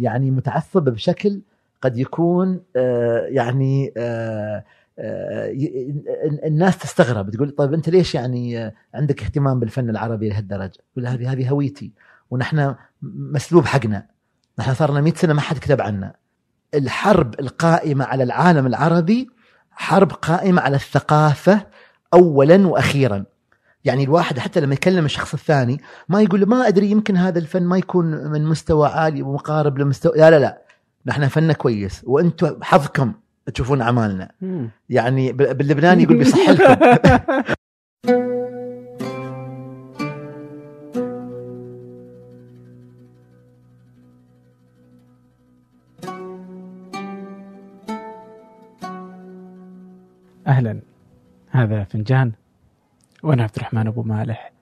يعني متعصبة بشكل قد يكون آه، يعني آه، آه، الناس تستغرب تقول طيب أنت ليش يعني عندك اهتمام بالفن العربي لهالدرجة؟ يقول هذه هذه هويتي ونحن مسلوب حقنا نحن صار لنا 100 سنة ما حد كتب عنا الحرب القائمة على العالم العربي حرب قائمة على الثقافة اولا وأخيرا يعني الواحد حتى لما يكلم الشخص الثاني ما يقول له ما أدري يمكن هذا الفن ما يكون من مستوى عالي ومقارب لمستوى لا لا لا. نحن فننا كويس وأنتم حظكم تشوفون أعمالنا. يعني بال- باللبناني يقول بيصح لكم أهلا. هذا فنجان وأنا عبد الرحمن أبو مالح.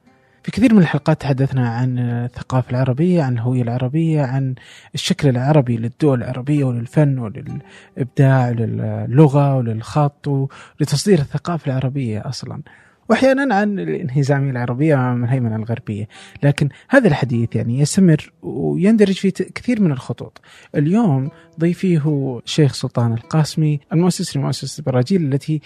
في كثير من الحلقات تحدثنا عن الثقافة العربية عن الهوية العربية عن الشكل العربي للدول العربية وللفن وللإبداع وللغة وللخط ولتصدير الثقافة العربية أصلا. وأحيانا عن الانهزامية العربية أمام الهيمنة الغربية. لكن هذا الحديث يعني يستمر ويندرج في كثير من الخطوط. اليوم ضيفي هو الشيخ سلطان القاسمي المؤسس لمؤسسة البراجيل التي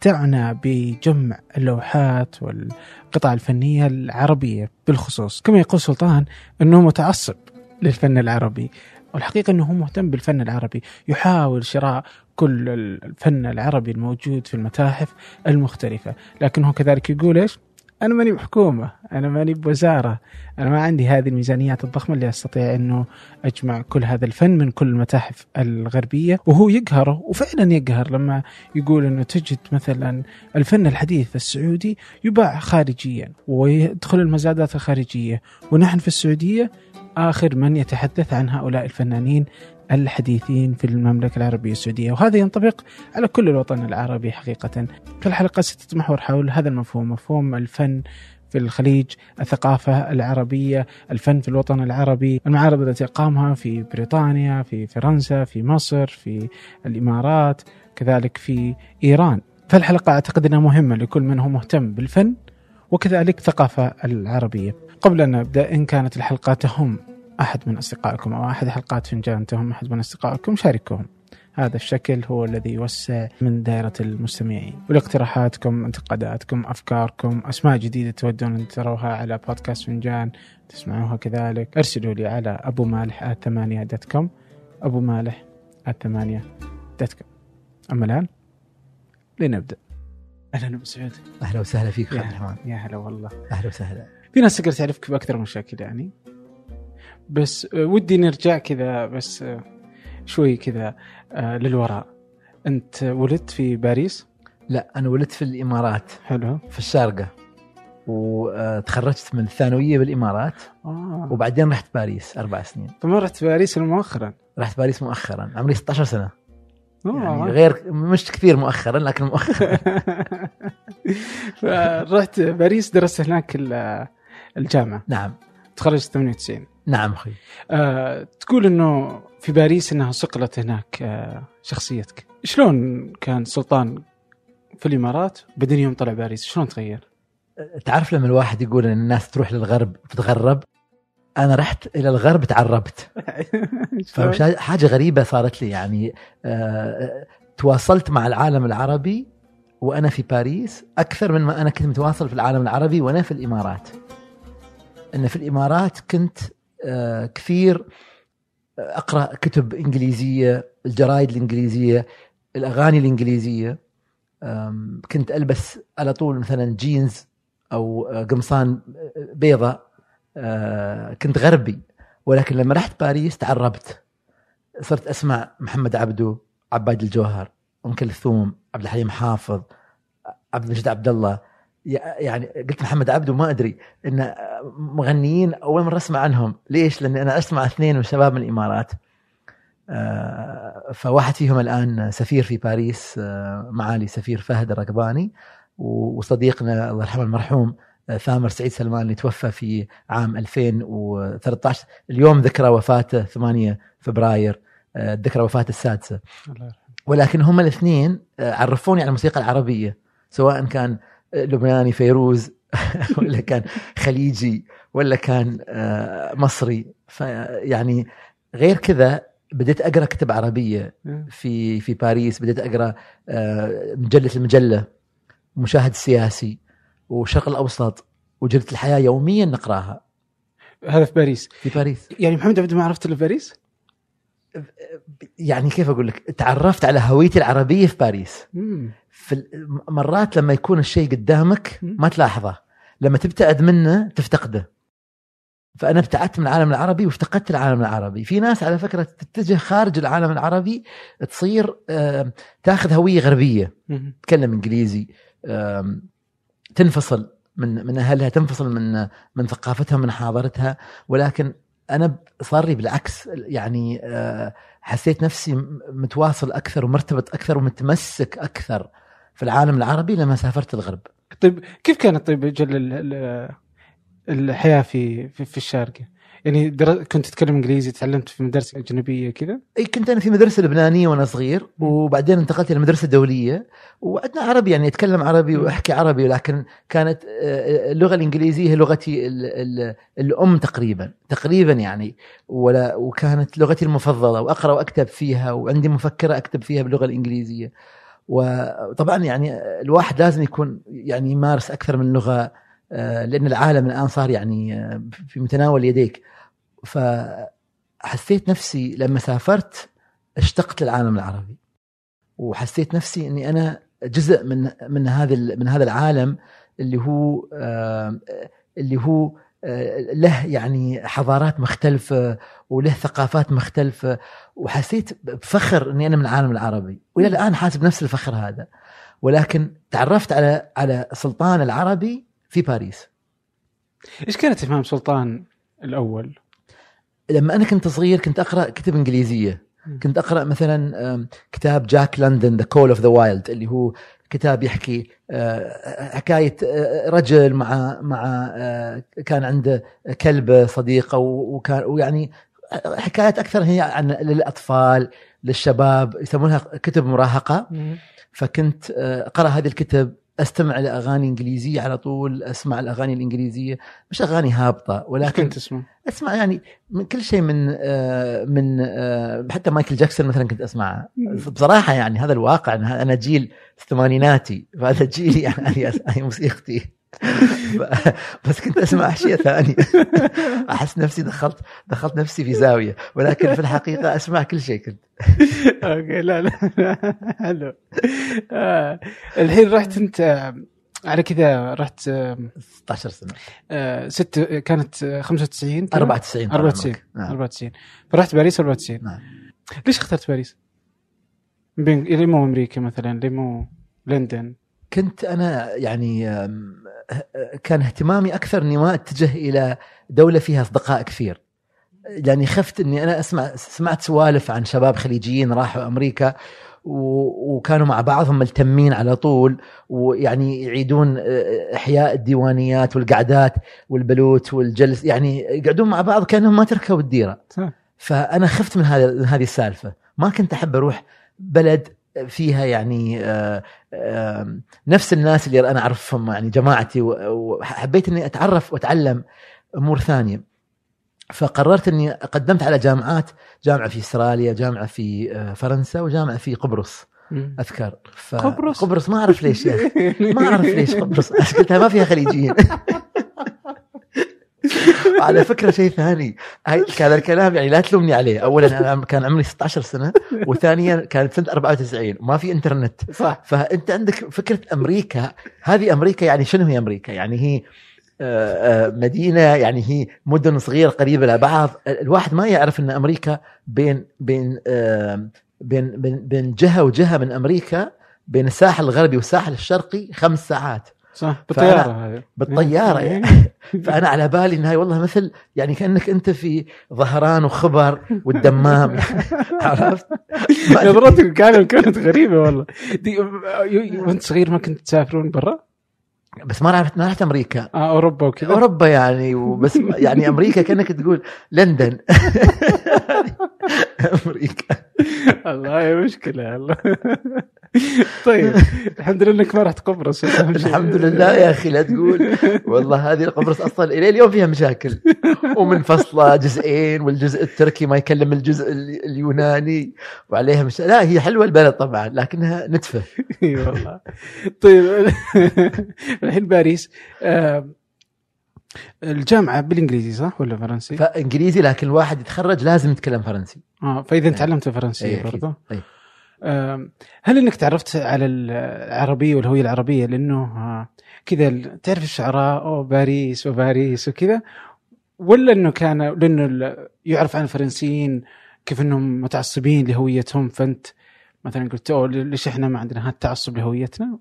تعنى بجمع اللوحات والقطع الفنية العربية. بالخصوص كما يقول سلطان أنه متعصب للفن العربي. والحقيقة أنه هو مهتم بالفن العربي يحاول شراء كل الفن العربي الموجود في المتاحف المختلفة. لكن هو كذلك يقول إيش؟ أنا ماني بحكومة أنا ماني بوزارة أنا ما عندي هذه الميزانيات الضخمة اللي أستطيع أنه أجمع كل هذا الفن من كل المتاحف الغربية. وهو يقهره وفعلا يقهر لما يقول أنه تجد مثلا الفن الحديث السعودي يباع خارجيا ويدخل المزادات الخارجية. ونحن في السعودية آخر من يتحدث عن هؤلاء الفنانين الحديثين في المملكة العربية السعودية. وهذا ينطبق على كل الوطن العربي حقيقة. فالحلقة ستتمحور حول هذا المفهوم مفهوم الفن في الخليج الثقافة العربية الفن في الوطن العربي المعارض التي أقامها في بريطانيا في فرنسا في مصر في الإمارات كذلك في إيران. فالحلقة أعتقد أنها مهمة لكل من هو مهتم بالفن وكذلك الثقافة العربية. قبل أن نبدأ إن كانت الحلقة تهم. أحد من أصدقائكم أو أحد حلقات فنجان تهم أحد من أصدقائكم شاركوهم. هذا الشكل هو الذي يوسع من دائرة المستمعين. ولاقتراحاتكم انتقاداتكم أفكاركم أسماء جديدة تودون أن تروها على بودكاست فنجان تسمعوها كذلك. أرسلوا لي على أبو مالح ثمانية دوت كوم أبو مالح ثمانية دوت كوم أما الآن لنبدأ. أهلا أبو سعود أهلا وسهلا فيك يا يا هلا والله. أهلا وسهلا. في ناس تقدر تعرفك بأكثر من شكل يعني. بس آه، ودي نرجع كذا بس آه، شوي كذا آه، للوراء. انت ولدت في باريس؟ لا أنا ولدت في الإمارات حلو. في الشارقة وتخرجت من الثانوية بالإمارات آه. وبعدين رحت باريس أربع سنين. فما رحت باريس مؤخرا؟ رحت باريس مؤخرا عمري 16 سنة. يعني آه. غير مش كثير مؤخرا لكن مؤخرا. فرحت باريس درست هناك ال- الجامعة. نعم. تخرجت 98 نعم أخوي آه، تقول إنه في باريس إنها صقلت هناك آه، شخصيتك. شلون كان سلطان في الإمارات بعدين يوم طلع باريس؟ شلون تغير؟ تعرف لما الواحد يقول إن الناس تروح للغرب تتغرب؟ أنا رحت إلى الغرب تعربت. حاجة غريبة صارت لي يعني آه، تواصلت مع العالم العربي وأنا في باريس أكثر من ما أنا كنت متواصل في العالم العربي وأنا في الإمارات. إن في الإمارات كنت كثير أقرأ كتب إنجليزية الجرايد الإنجليزية الأغاني الإنجليزية. كنت ألبس على طول مثلا جينز أو آه، قمصان بيضة. آه، كنت غربي ولكن لما رحت باريس تعربت. صرت أسمع محمد عبده عباد الجوهر أم كلثوم عبد الحليم حافظ عبد المجيد عبد الله يعني قلت محمد عبده ما أدري إن مغنيين أول مرة أسمع عنهم. ليش؟ لاني أنا أسمع اثنين من شباب من الإمارات. آه، فواحد فيهم الآن سفير في باريس. آه، معالي سفير فهد الرقباني وصديقنا الله يرحمه المرحوم آه، ثامر سعيد سلمان اللي توفى في عام 2013 اليوم ذكرى وفاته 8 فبراير. ذكرى وفاته السادسة. ولكن هم الاثنين عرفوني على الموسيقى العربية سواء كان لبناني فيروز ولا كان خليجي ولا كان آه، مصري. فيعني غير كذا بديت أقرأ كتب عربية في في باريس. بديت أقرأ آه، مجلة المجلة مشاهد سياسي والشرق الأوسط وجريده الحياة يوميا نقرأها. هذا في باريس. في باريس. يعني محمد عبد ما عرفت إلا في باريس؟ يعني كيف أقول لك؟ تعرفت على هويتي العربية في باريس. مم. في مرات لما يكون الشيء قدامك. ما تلاحظه. لما تبتعد منه تفتقده. فأنا ابتعدت من العالم العربي وافتقدت العالم العربي. في ناس على فكرة تتجه خارج العالم العربي تصير تاخذ هوية غربية. تتكلم إنجليزي تنفصل من من أهلها تنفصل من من ثقافتها من حاضرتها. ولكن أنا صار لي بالعكس. يعني آه، حسيت نفسي متواصل أكثر ومرتبط أكثر ومتمسك أكثر. في العالم العربي لما سافرت الغرب طيب كيف كانت طيب جل ال- ال- الحياة في في, في الشارقه؟ يعني در... كنت تتكلم إنجليزي تعلمت في مدرسة أجنبية كذا؟ إي كنت أنا في مدرسة لبنانية وأنا صغير وبعدين انتقلت إلى مدرسة دولية وعندنا عربي يعني أتكلم عربي. وأحكي عربي ولكن كانت آه، اللغة الإنجليزية هي لغتي ال ال الأم تقريبا تقريبا يعني ولا وكانت لغتي المفضلة وأقرأ وأكتب فيها وعندي مفكرة أكتب فيها باللغة الإنجليزية وطبعا يعني الواحد لازم يكون يعني يمارس أكثر من لغة آه، لأن العالم الآن صار يعني آه، في متناول يديك. فحسيت نفسي لما سافرت اشتقت للعالم العربي وحسيت نفسي إني أنا جزء من من هذا من هذا العالم اللي هو آه، اللي هو له يعني حضارات مختلفة وله ثقافات مختلفة وحسيت بفخر إني أنا من العالم العربي. وإلى الآن حاسس بنفس الفخر هذا. ولكن تعرفت على على سلطان العربي في باريس. إيش كانت افهام سلطان الأول؟ لما أنا كنت صغير كنت أقرأ كتب إنجليزية. كنت أقرأ مثلا كتاب جاك لندن The Call of the Wild اللي هو كتاب يحكي آه، حكاية آه، رجل مع مع آه، كان عنده كلبه صديقة وكان ويعني حكايات أكثر هي عن للأطفال للشباب يسمونها كتب مراهقة. فكنت أقرأ هذه الكتب أستمع لأغاني إنجليزية على طول أسمع الأغاني الإنجليزية مش أغاني هابطة ولكن كنت اسمه؟ أسمع يعني من كل شيء من آه، من آه، حتى مايكل جاكسون مثلا كنت أسمعه. بصراحة يعني هذا الواقع أنا جيل ثمانيناتي فهذا جيلي يعني هذه موسيقتي. بس كنت أسمع أشياء ثانية أحس نفسي دخلت دخلت نفسي في زاوية ولكن في الحقيقة أسمع كل شيء كنت okay لا لا حلو آه. الحين رحت أنت آه، على كذا رحت آه، 16 سنة آه، ست كانت آه، 95 كذا؟ 94 طال 94 عمرك. نعم. 94 فرحت باريس 94 نعم. ليش اخترت باريس؟ بين ليه مو أمريكا مثلا؟ ليه مو لندن؟ كنت أنا يعني كان اهتمامي أكثر إني ما أتجه إلى دولة فيها أصدقاء كثير. يعني خفت إني أنا أسمع سمعت سوالف عن شباب خليجيين راحوا أمريكا وكانوا مع بعضهم ملتمين على طول ويعني يعيدون آه، إحياء الديوانيات والقعدات والبلوت والجلس يعني يقعدون مع بعض كأنهم ما تركوا الديرة. فأنا خفت من هذا من هذه السالفة. ما كنت أحب أروح بلد فيها يعني آه، آه، نفس الناس اللي أنا أعرفهم يعني جماعتي وحبيت إني أتعرف وأتعلم أمور ثانية. فقررت إني قدمت على جامعات جامعة في إستراليا جامعة في آه، فرنسا وجامعة في قبرص. أذكر. ف... قبرص؟ قبرص ما أعرف ليش يا أخي. ما أعرف ليش قبرص. قلتها ما فيها خليجيين. على فكرة شيء ثاني. هاي هذا الكلام يعني لا تلومني عليه. اولا أنا كان عمري 16 سنة. وثانيا كانت سنة 94 وما في إنترنت. صح. فأنت عندك فكرة أمريكا. هذه أمريكا يعني شنو هي أمريكا؟ يعني هي آه، آه، مدينة يعني هي مدن صغيرة قريبة لبعض. الواحد ما يعرف إن أمريكا بين بين آه، بين بين, بين جهة وجهة من أمريكا بين الساحل الغربي والساحل الشرقي خمس ساعات. صح. بالطيارة هذه بالطيارة. يعني فأنا على بالي انها والله مثل يعني كأنك أنت في ظهران وخبر والدمام. عرفت؟ نظرتك الكلام كانت غريبة والله. دي وأنت صغير ما كنت تسافرون برا؟ بس ما رحت ما رحت أمريكا. آه أوروبا وكذا. أوروبا يعني وبس يعني أمريكا كأنك تقول لندن. أمريكا. والله مشكلة والله طيب الحمد لله إنك ما رحت قبرص الحمد لله يا أخي لا تقول. والله هذه القبرص أصلا إلى اليوم فيها مشاكل. ومنفصله جزئين والجزء التركي ما يكلم الجزء اليوناني وعليها مش... لا هي حلوة البلد طبعا لكنها نتفة. إي والله. طيب الحين باريس آه، الجامعة بالإنجليزي صح ولا فرنسي؟ فانجليزي لكن الواحد يتخرج لازم يتكلم فرنسي. آه فإذا تعلمت فرنسي برضه هل إنك تعرفت على العربية والهوية العربية؟ لأنه آه، كذا تعرف الشعراء أو باريس وباريس وكذا؟ ولا إنه كان لأنه يعرف عن الفرنسيين كيف إنهم متعصبين لهويتهم؟ فأنت مثلا قلت أوه ليش إحنا ما عندنا هذا التعصب لهويتنا؟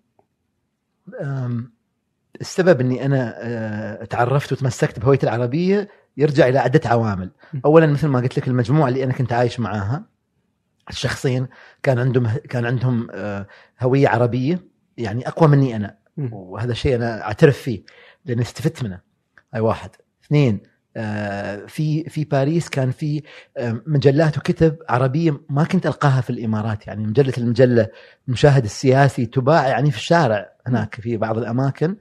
السبب إني أنا آه، تعرفت وتمسكت بهويتي العربية يرجع إلى عدة عوامل، اولا مثل ما قلت لك المجموعة اللي أنا كنت عايش معاها. الشخصين كان عندهم كان عندهم آه، هوية عربية يعني أقوى مني أنا. وهذا الشيء أنا أعترف فيه لأن استفدت منه. هاي واحد. اثنين آه، في في باريس كان في مجلات وكتب عربية ما كنت ألقاها في الإمارات. يعني مجلة المجلة المشاهد السياسي تباع يعني في الشارع هناك في بعض الأماكن.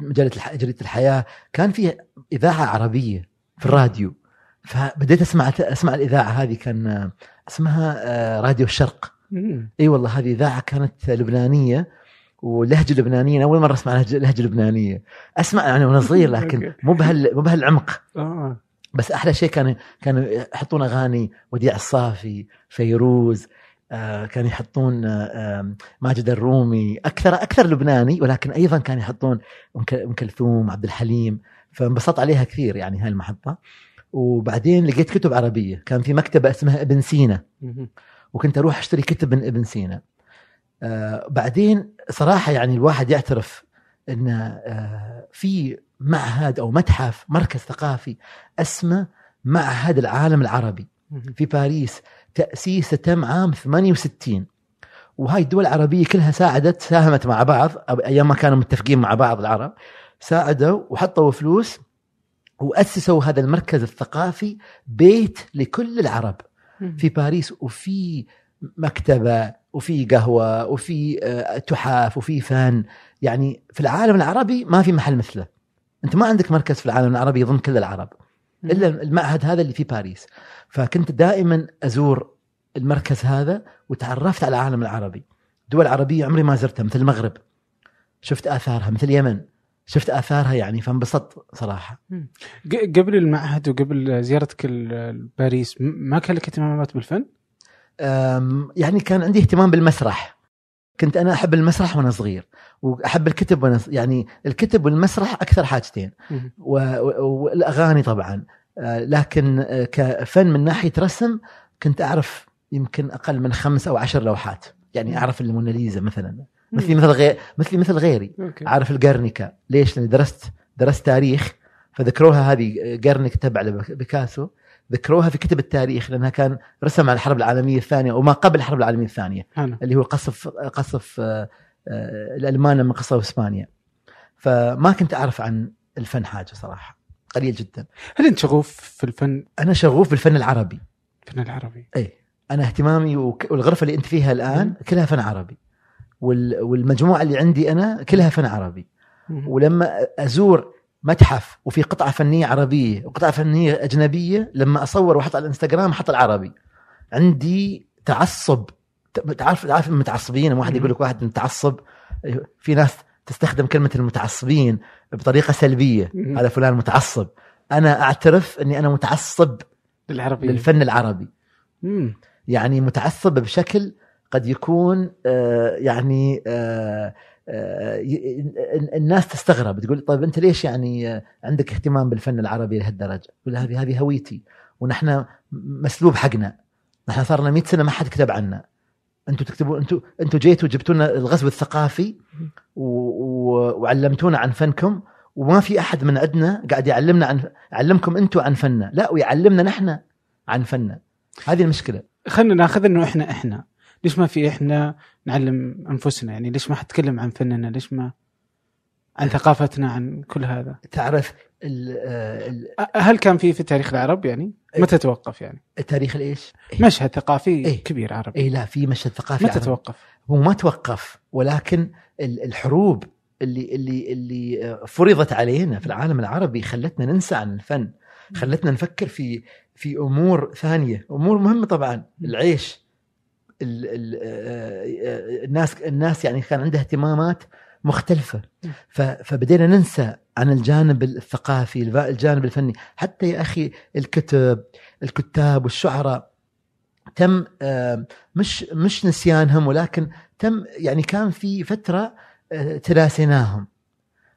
مجله جريده الحياة. كان في إذاعة عربية في الراديو. فبديت أسمع أسمع الإذاعة هذه كان اسمها آه، راديو الشرق. إي والله هذه إذاعة كانت لبنانية ولهجة لبنانية. أول مرة أسمع لهجة لبنانية. أسمع يعني وأنا صغير لكن مو بهال مو بهالعمق. آه. بس أحلى شيء كانوا كانوا يحطون أغاني وديع الصافي فيروز كانوا يحطون آه ماجد الرومي أكثر أكثر لبناني ولكن أيضا كانوا يحطون أم كلثوم عبد الحليم فانبسطت عليها كثير يعني هاي المحطة. وبعدين لقيت كتب عربية. كان في مكتبة اسمها ابن سينا. وكنت أروح أشتري كتب من ابن سينا. آه بعدين صراحة يعني الواحد يعترف إن آه في معهد أو متحف مركز ثقافي اسمه معهد العالم العربي في باريس. تاسيسه تم عام 68 وهاي الدول العربية كلها ساعدت ساهمت مع بعض أيام ما كانوا متفقين مع بعض العرب ساعدوا وحطوا فلوس وأسسوا هذا المركز الثقافي بيت لكل العرب. في باريس وفي مكتبة وفي قهوة وفي آه، تحاف وفي فن. يعني في العالم العربي ما في محل مثله. أنت ما عندك مركز في العالم العربي يضم كل العرب. إلا المعهد هذا اللي في باريس. فكنت دائما أزور المركز هذا وتعرفت على العالم العربي. دول عربية عمري ما زرتها مثل المغرب. شفت آثارها مثل اليمن. شفت آثارها يعني فانبسطت صراحة. قبل المعهد وقبل زيارتك لباريس ما كان لك اهتمامات بالفن؟ يعني كان عندي اهتمام بالمسرح. كنت أنا أحب المسرح وأنا صغير وأحب الكتب وأنا يعني الكتب والمسرح أكثر حاجتين والأغاني طبعا آه، لكن آه، كفن من ناحية رسم كنت أعرف يمكن أقل من خمس أو عشر لوحات يعني أعرف الموناليزا مثلا مثلي مثل غير مثلي مثل غيري. عارف الجرنيكا ليش؟ لأني درست درست تاريخ فذكروها هذه جرنيك تبع لبيكاسو ذكروها في كتب التاريخ لأنها كان رسم على الحرب العالمية الثانية وما قبل الحرب العالمية الثانية أنا. اللي هو قصف قصف آه، آه، الألمان لما قصفوا إسبانيا. فما كنت أعرف عن الفن حاجة صراحة قليل جدا. هل أنت شغوف في الفن؟ أنا شغوف بالفن العربي. الفن العربي. اي أنا اهتمامي والغرفة اللي أنت فيها الآن كلها فن عربي. والمجموعة اللي عندي أنا كلها فن عربي. ولما أزور متحف وفي قطعة فنية عربية وقطعة فنية أجنبية لما أصور وأحط على الإنستغرام أحط العربي. عندي تعصب. تعرف تعرف المتعصبين؟ واحد يقول لك واحد متعصب في ناس تستخدم كلمة المتعصبين بطريقة سلبية. هذا فلان متعصب. أنا أعترف إني أنا متعصب للعربي للفن العربي. يعني متعصب بشكل قد يكون آه، يعني آه، الناس تستغرب تقول طيب أنت ليش يعني عندك اهتمام بالفن العربي لهالدرجة؟ تقول هذه هذه هويتي ونحن مسلوب حقنا. نحن صار لنا 100 سنة ما حد كتب عنا. أنتم تكتبوا أنتم أنتم جيتوا جبتوا لنا الغزو الثقافي وعلمتونا عن فنكم وما في أحد من عندنا قاعد يعلمنا عن علمكم أنتم عن فننا. لا ويعلمنا نحن عن فننا. هذه المشكلة. خلينا ناخذ إنه إحنا إحنا. ليش ما في إحنا نعلم أنفسنا يعني ليش ما حتكلم عن فننا ليش ما عن ثقافتنا عن كل هذا تعرف ال- آه، ال- أ- هل كان في في تاريخ العرب يعني إيه. متى توقف يعني التاريخ الايش؟ إيه. مشهد ثقافي إيه. كبير عربي اي لا في مشهد ثقافي متى عربي. توقف هو ما توقف ولكن ال- الحروب اللي اللي اللي فرضت علينا في العالم العربي خلتنا ننسى عن الفن خلتنا نفكر في في أمور ثانية أمور مهمة طبعا العيش ال ال آه، آه، الناس الناس يعني كان عندها اهتمامات مختلفة. ف- فبدينا ننسى عن الجانب الثقافي الجانب الفني. حتى يا أخي الكتب الكتاب والشعراء تم مش مش نسيانهم ولكن تم يعني كان في فترة آه، تناسيناهم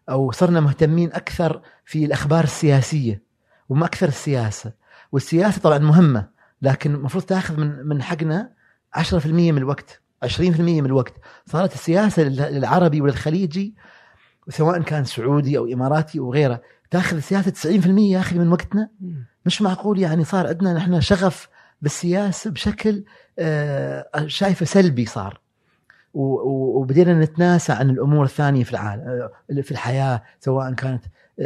أو صرنا مهتمين أكثر في الأخبار السياسية وما أكثر السياسة. والسياسة طبعا مهمة لكن المفروض تأخذ من من حقنا 10% من الوقت 20% من الوقت. صارت السياسة لل- للعربي وللخليجي سواء كان سعودي أو إماراتي أو غيره تاخذ السياسة 90% يا أخي من وقتنا. مش معقول يعني صار عندنا نحن شغف بالسياسة بشكل آه، شايفه سلبي صار. وبدينا نتناسى عن الأمور الثانية في العالم آه، في الحياة سواء كانت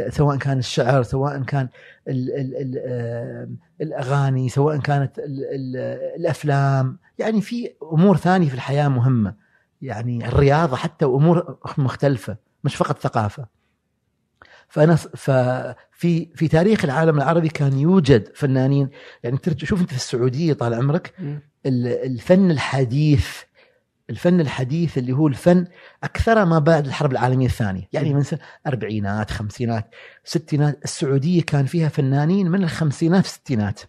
سواء كان الشعر سواء كان ال ال ال آه، الأغاني سواء كانت ال ال الأفلام. يعني في أمور ثانية في الحياة مهمة. يعني الرياضة حتى وامور مختلفة مش فقط ثقافة. فأنا ففي في تاريخ العالم العربي كان يوجد فنانين. يعني شوف أنت في السعودية طال عمرك ال- الفن الحديث الفن الحديث اللي هو الفن أكثر ما بعد الحرب العالمية الثانية. يعني من سنة أربعينات خمسينات ستينات السعودية كان فيها فنانين من الخمسينات الستينات.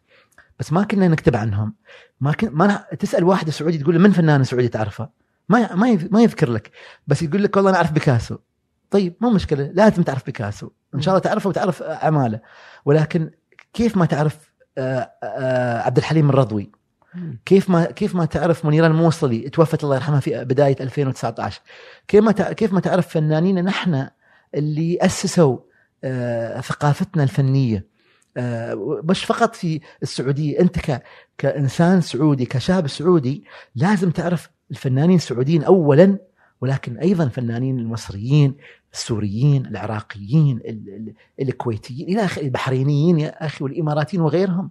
بس ما كنا نكتب عنهم. ما كن ما تسأل واحد سعودي تقول له من فنان سعودي تعرفه؟ ما ما ما يذكر لك. بس يقول لك والله أنا أعرف بيكاسو. طيب مو مشكلة لازم تعرف بيكاسو. إن شاء الله تعرفه وتعرف اعماله ولكن كيف ما تعرف عبد الحليم الرضوي؟ كيف ما كيف ما تعرف منيره الموصلي توفت الله يرحمها في بداية 2019 كيف ما كيف ما تعرف فنانين نحن اللي أسسوا آه، ثقافتنا الفنية؟ آه، مش فقط في السعودية أنت كإنسان سعودي كشاب سعودي لازم تعرف الفنانين السعوديين اولا ولكن أيضا فنانين المصريين السوريين العراقيين ال- ال- الكويتيين إلى آخره البحرينيين يا أخي والإماراتيين وغيرهم.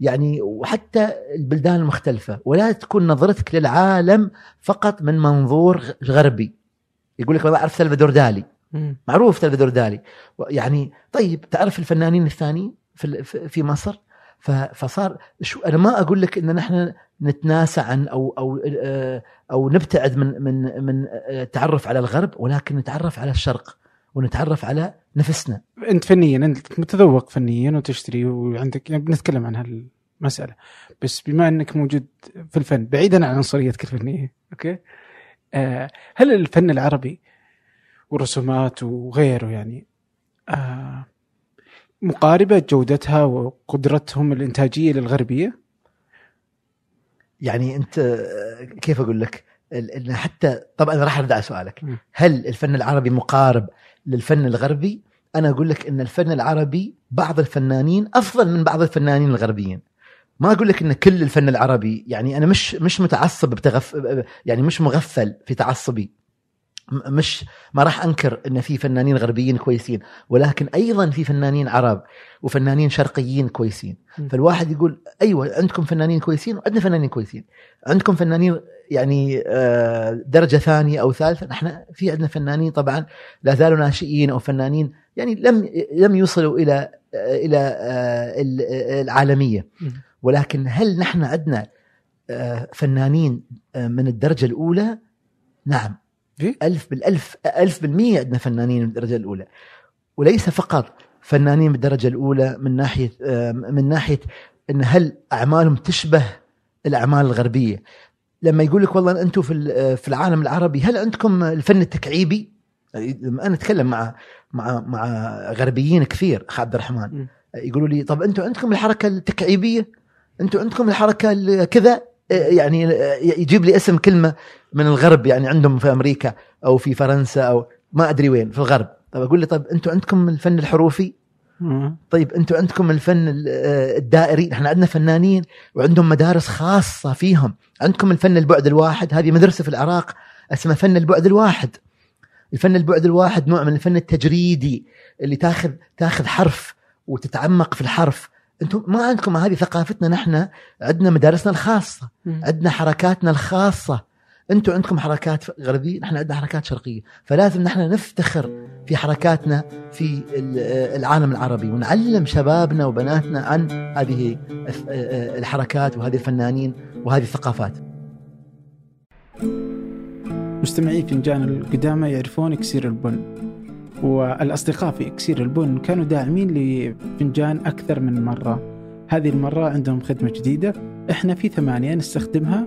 يعني وحتى البلدان المختلفة ولا تكون نظرتك للعالم فقط من منظور غربي. يقول لك والله اعرف سلفادور دالي. معروف سلفادور دالي. يعني طيب تعرف الفنانين الثانيين في في مصر؟ فصار شو أنا ما أقول لك إن نحن نتناسى عن أو أو آه، أو نبتعد من من من آه، التعرف على الغرب ولكن نتعرف على الشرق. ونتعرف على نفسنا. انت فنيا انت متذوق فنيا وتشتري وعندك يعني بنتكلم عن هالمسألة. بس بما إنك موجود في الفن بعيدا عن عنصريتك الفنية أوكي؟ آه هل الفن العربي والرسومات وغيره يعني آه مقاربة جودتها وقدرتهم الإنتاجية للغربية؟ يعني أنت كيف أقول لك؟ حتى طبعا راح أرد على سؤالك. هل الفن العربي مقارب للفن الغربي أنا أقول لك إن الفن العربي بعض الفنانين أفضل من بعض الفنانين الغربيين. ما أقول لك إن كل الفن العربي يعني أنا مش مش متعصب بتغف يعني مش مغفل في تعصبي. مش ما راح أنكر إن في فنانين غربيين كويسين ولكن أيضا في فنانين عرب وفنانين شرقيين كويسين. فالواحد يقول أيوه عندكم فنانين كويسين وعندنا فنانين كويسين. عندكم فنانين يعني آه، درجة ثانية أو ثالثة. نحن في عندنا فنانين طبعا لا زالوا ناشئين أو فنانين يعني لم لم يوصلوا إلى إلى آه، آه، العالمية. ولكن هل نحن عندنا فنانين من الدرجة الأولى؟ نعم. في؟ ألف بالألف ألف بالمية عندنا فنانين من الدرجة الأولى. وليس فقط فنانين بالدرجة الأولى من ناحية من ناحية أن هل أعمالهم تشبه الأعمال الغربية. لما يقول لك والله أنتم في آه، في العالم العربي هل عندكم الفن التكعيبي؟ لما أنا أتكلم مع مع مع غربيين كثير أخ عبد الرحمن. يقولوا لي طب أنتم عندكم الحركة التكعيبية؟ أنتم عندكم الحركة ال- كذا؟ يعني يجيب لي اسم كلمة من الغرب يعني عندهم في أمريكا أو في فرنسا أو ما أدري وين في الغرب. طب أقول لي طب أنتم عندكم الفن الحروفي. طيب أنتم عندكم الفن ال- آه، الدائري إحنا عندنا فنانين وعندهم مدارس خاصة فيهم. عندكم الفن البعد الواحد هذه مدرسة في العراق اسمها فن البعد الواحد. الفن البعد الواحد نوع من الفن التجريدي اللي تاخذ تاخذ حرف وتتعمق في الحرف. أنتم ما عندكم هذه ثقافتنا نحن عندنا مدارسنا الخاصة عندنا حركاتنا الخاصة. أنتم عندكم حركات غربية نحن عندنا حركات شرقية فلازم نحن نفتخر في حركاتنا في العالم العربي ونعلم شبابنا وبناتنا عن هذه الحركات وهذه الفنانين وهذه الثقافات. مستمعي فنجان القدامى يعرفون إكسير البن والأصدقاء في إكسير البن كانوا داعمين لفنجان أكثر من مرة. هذه المرة عندهم خدمة جديدة إحنا في ثمانية نستخدمها.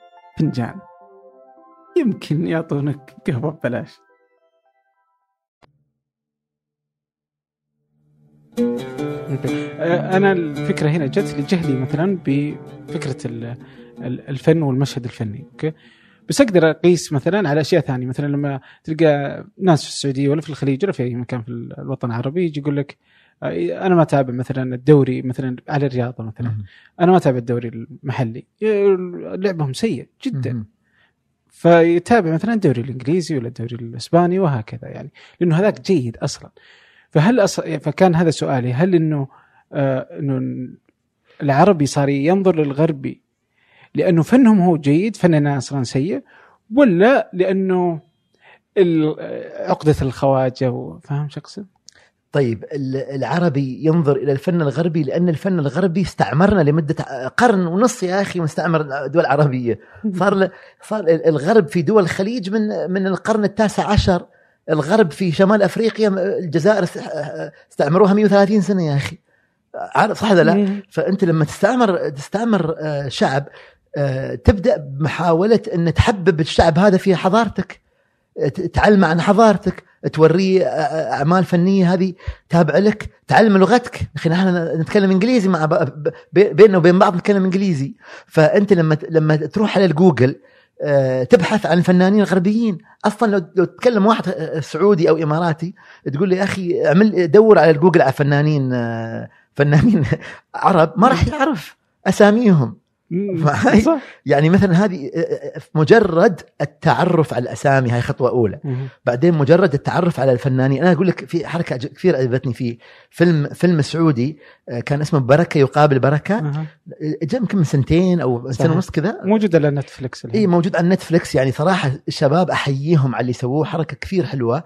فنجان. يمكن يعطونك قهوة ببلاش. آه، أنا الفكرة هنا جت لجهلي مثلا بفكرة الفن والمشهد الفني أوكي؟ بس أقدر أقيس مثلا على أشياء ثانية مثلا لما تلقى ناس في السعودية ولا في الخليج ولا في أي مكان في الوطن العربي يجي يقول لك أنا ما أتابع مثلا الدوري مثلا على الرياضة مثلا. أنا ما أتابع الدوري المحلي. لعبهم سيء جدا. فيتابع مثلا الدوري الإنجليزي ولا الدوري الإسباني وهكذا يعني. لأنه هذاك جيد أصلا. فهل أص... فكان هذا سؤالي. هل إنه آه إنه العربي صار ينظر للغربي لأنه فنهم هو جيد فننا أصلا سيء ولا لأنه عقدة الخواجة فاهم شو أقصد؟ طيب العربي ينظر إلى الفن الغربي لأن الفن الغربي استعمرنا لمدة قرن ونص يا أخي مستعمر الدول العربيه صار صار الغرب في دول الخليج من من القرن التاسع عشر. الغرب في شمال أفريقيا الجزائر استعمروها 130 سنة يا أخي. صح ولا لا؟ فأنت لما تستعمر تستعمر آه، شعب آه، تبدأ بمحاولة أن تحبب الشعب هذا في حضارتك. تعلم عن حضارتك. توريه أعمال فنية هذه تابع لك تعلم لغتك. أخي نحن نتكلم إنجليزي مع بيننا وبين بعض نتكلم إنجليزي. فأنت لما لما تروح على الجوجل تبحث عن الفنانين الغربيين. أصلا لو لو تتكلم واحد سعودي أو إماراتي تقول لي أخي اعمل دور على الجوجل على فنانين فنانين عرب. ما راح يعرف أساميهم. يعني مثلا هذه مجرد التعرف على الأسامي هاي خطوة أولى. بعدين مجرد التعرف على الفنانين. أنا أقول لك في حركة كثير عجبتني فيه فيلم فيلم سعودي كان اسمه بركة يقابل بركة. جاء يمكن من سنتين أو سنة ونص كذا. موجود على Netflix اي موجود على Netflix يعني صراحة الشباب أحييهم على اللي سووه. حركة كثير حلوة.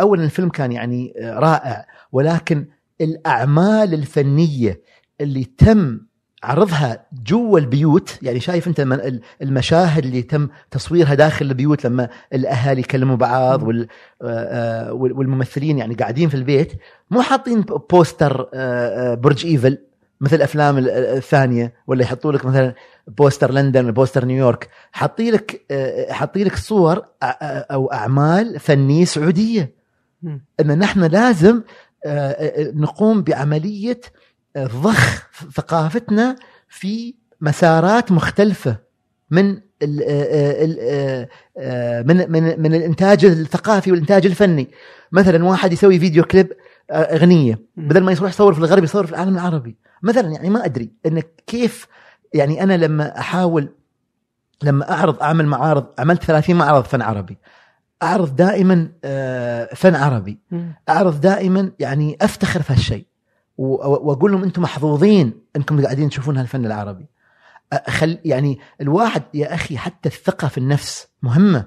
اولا الفيلم كان يعني رائع. ولكن الأعمال الفنية اللي تم عرضها جوا البيوت يعني شايف أنت المشاهد اللي تم تصويرها داخل البيوت لما الأهالي يكلموا بعض وال آه، والممثلين يعني قاعدين في البيت مو حاطين poster آه، آه، برج إيفل مثل الافلام الثانية ولا يحطوا لك مثلا poster لندن poster نيويورك حاطين لك حاطين لك صور أو أعمال فنية سعودية. ان نحن لازم نقوم بعملية ضخ ثقافتنا في مسارات مختلفة من ال ال من من من الإنتاج الثقافي والإنتاج الفني. مثلا واحد يسوي فيديو كليب أغنية. بدل ما يروح يصور في الغرب يصور في العالم العربي. مثلا يعني ما أدري انك كيف يعني أنا لما أحاول لما أعرض أعمل معارض عملت 30 معرض فن عربي. أعرض دائما فن عربي. أعرض دائما يعني أفتخر في هالشيء. وأقول لهم أنتم محظوظين أنكم قاعدين تشوفون هالفن العربي. خل يعني الواحد يا أخي حتى الثقة في النفس مهمة.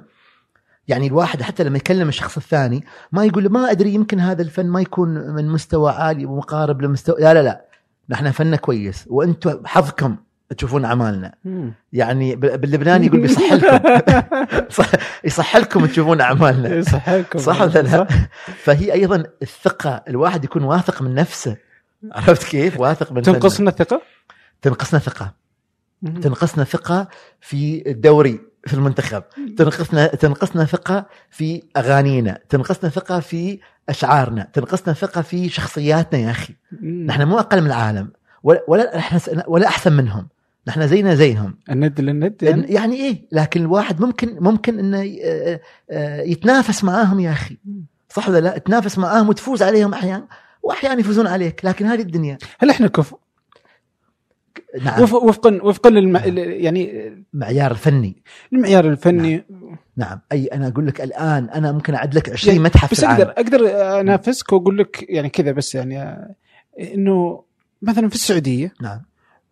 يعني الواحد حتى لما يكلم الشخص الثاني ما يقول له ما أدري يمكن هذا الفن ما يكون من مستوى عالي ومقارب لمستوى لا لا لا. نحن فننا كويس وأنتم حظكم تشوفون أعمالنا. يعني باللبناني يقول بيصح لكم صح- يصح لكم تشوفون أعمالنا. صح لكم صح ولا لا؟ فهي أيضا الثقة الواحد يكون واثق من نفسه. عرفت كيف؟ واثق من. تنقصنا الثقه؟ تنقصنا ثقة. تنقصنا ثقة في الدوري في المنتخب. تنقصنا تنقصنا ثقة في أغانينا. تنقصنا ثقة في أشعارنا. تنقصنا ثقة في شخصياتنا يا أخي. نحن مو أقل من العالم. ولا ولا ولا أحسن منهم. نحن زينا زيهم. الند للند يعني؟ يعني إيه؟ لكن الواحد ممكن ممكن إنه آه، آه، يتنافس معاهم يا أخي. صح ولا لا؟ تنافس معاهم وتفوز عليهم أحيانا. وأحيانا يفوزون عليك لكن هذه الدنيا. هل إحنا كفء نعم. وف- وفقا وفقا للم... يعني معيار فني المعيار الفني. نعم. أي أنا أقول لك الآن أنا ممكن أعد لك 20 يعني متحف بس أقدر أقدر أنافسك وأقول لك يعني كذا بس يعني إنه مثلا في السعودية نعم.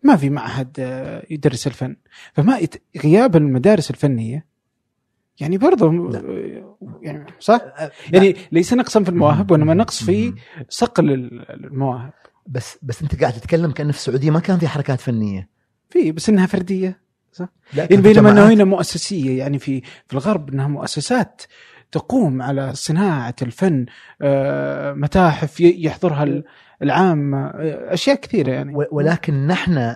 ما في معهد يدرس الفن فما. غياب المدارس الفنية يعني برضه آه، يعني صح؟ أه، يعني ليس نقصا في المواهب وإنما نقص في. صقل ال- المواهب بس بس أنت قاعد تتكلم كانه في السعودية ما كان في حركات فنية في بس إنها فردية لا يعني كان بينما انه. هنا مؤسسية يعني في في الغرب إنها مؤسسات تقوم على صناعة الفن آه، متاحف يحضرها ال- العام أشياء كثيرة يعني ولكن نحن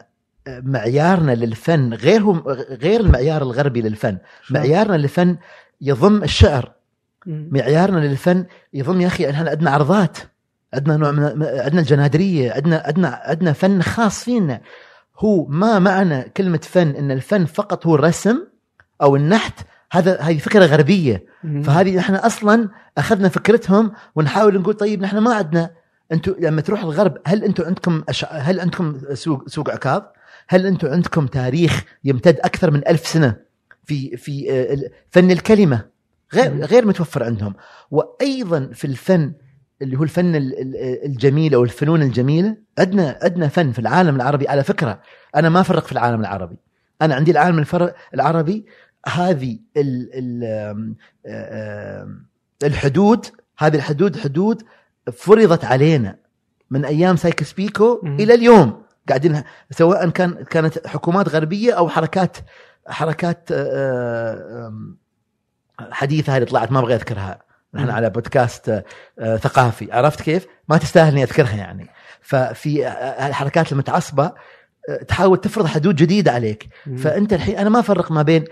معيارنا للفن غير هم غير المعيار الغربي للفن. معيارنا للفن يضم الشعر. معيارنا للفن يضم يا أخي إحنا عندنا عرضات عندنا نوع من عندنا الجنادرية عندنا عندنا عندنا فن خاص فينا. هو ما معنى كلمة فن إن الفن فقط هو الرسم أو النحت؟ هذا هذه فكرة غربية. فهذه نحن أصلا أخذنا فكرتهم ونحاول نقول طيب نحن ما عندنا. أنتم لما تروح الغرب هل أنتم عندكم أش... هل عندكم سوق سوق عكاظ؟ هل أنتم عندكم تاريخ يمتد أكثر من ألف سنة في في آه، فن الكلمة؟ غير. غير متوفر عندهم. وأيضا في الفن اللي هو الفن ال- ال- الجميل أو الفنون الجميلة عندنا عندنا فن في العالم العربي. على فكرة أنا ما افرق في العالم العربي. أنا عندي العالم الفر... العربي هذه ال... ال... آم، آم، الحدود هذه الحدود حدود فرضت علينا من أيام سايكس بيكو. إلى اليوم. قاعدين سواء كان كانت حكومات غربية أو حركات حركات آه، آم، حديثة هذه طلعت ما أبغى أذكرها نحن. على بودكاست آه، ثقافي عرفت كيف؟ ما تستاهل إني أذكرها يعني ففي آه، الحركات المتعصبة آه، تحاول تفرض حدود جديدة عليك. فأنت الحين أنا ما أفرق ما بين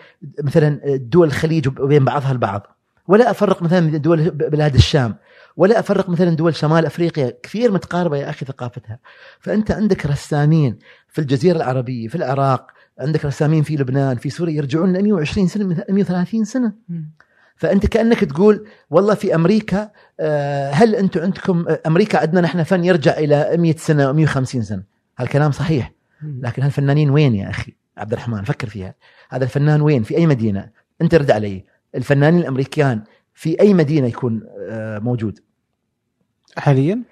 مثلا دول الخليج وبين بعضها البعض ولا أفرق مثلا دول بلاد الشام ولا أفرق مثلا دول شمال أفريقيا كثير متقاربة يا أخي ثقافتها. فأنت عندك رسامين في الجزيرة العربية في العراق عندك رسامين في لبنان في سوريا يرجعون ل 120 سنة 130 سنة. فأنت كأنك تقول والله في أمريكا آه، هل أنتم عندكم آه، أمريكا عندنا نحن فن يرجع إلى 100 سنة أو 150 سنة؟ هالكلام صحيح. لكن هالفنانين وين يا أخي؟ عبد الرحمن فكر فيها. هذا الفنان وين؟ في أي مدينة؟ أنت رد علي. الفنانين الامريكان في أي مدينة يكون آه، موجود؟ حاليا؟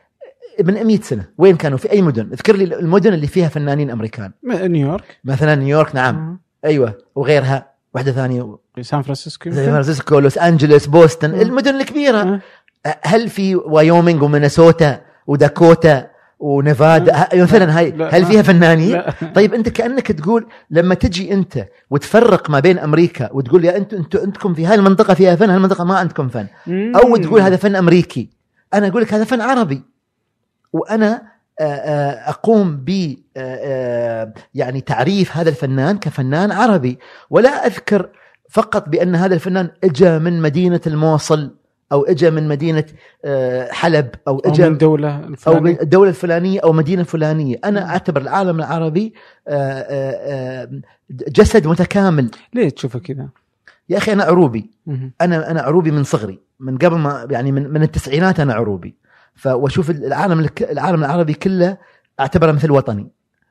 من 100 سنة. وين كانوا؟ في أي مدن؟ اذكر لي المدن اللي فيها فنانين أمريكان. نيويورك. مثلا نيويورك نعم. مم. أيوه. وغيرها. واحدة ثانية. سان فرانسيسكو يمكن؟ فرانسيسكو لوس أنجلوس بوسطن مم. المدن الكبيرة. آه. هل في وايومينغ ومينيسوتا وداكوتا ونيفادا؟ مم. مثلا هاي. لا، هل فيها فنانين؟ لا. طيب أنت كأنك تقول لما تجي أنت وتفرق ما بين أمريكا وتقول يا أنتم أنتم عندكم في هاي المنطقة فيها فن هالمنطقه ما عندكم فن. أو تقول هذا فن أمريكي. أنا أقول لك هذا فن عربي وأنا آه، آه، أقوم ب آه، يعني تعريف هذا الفنان كفنان عربي ولا أذكر فقط بأن هذا الفنان اجى من مدينة الموصل أو اجى من مدينة حلب أو اجى من دولة أو من الفلانية. الدولة الفلانية أو مدينة فلانيه أنا. أعتبر العالم العربي جسد متكامل ليه تشوفه كذا؟ يا أخي أنا عروبي. أنا أنا عروبي من صغري. من قبل ما يعني من من التسعينات أنا عروبي. فواشوف العالم العالم العربي كله أعتبره مثل وطني.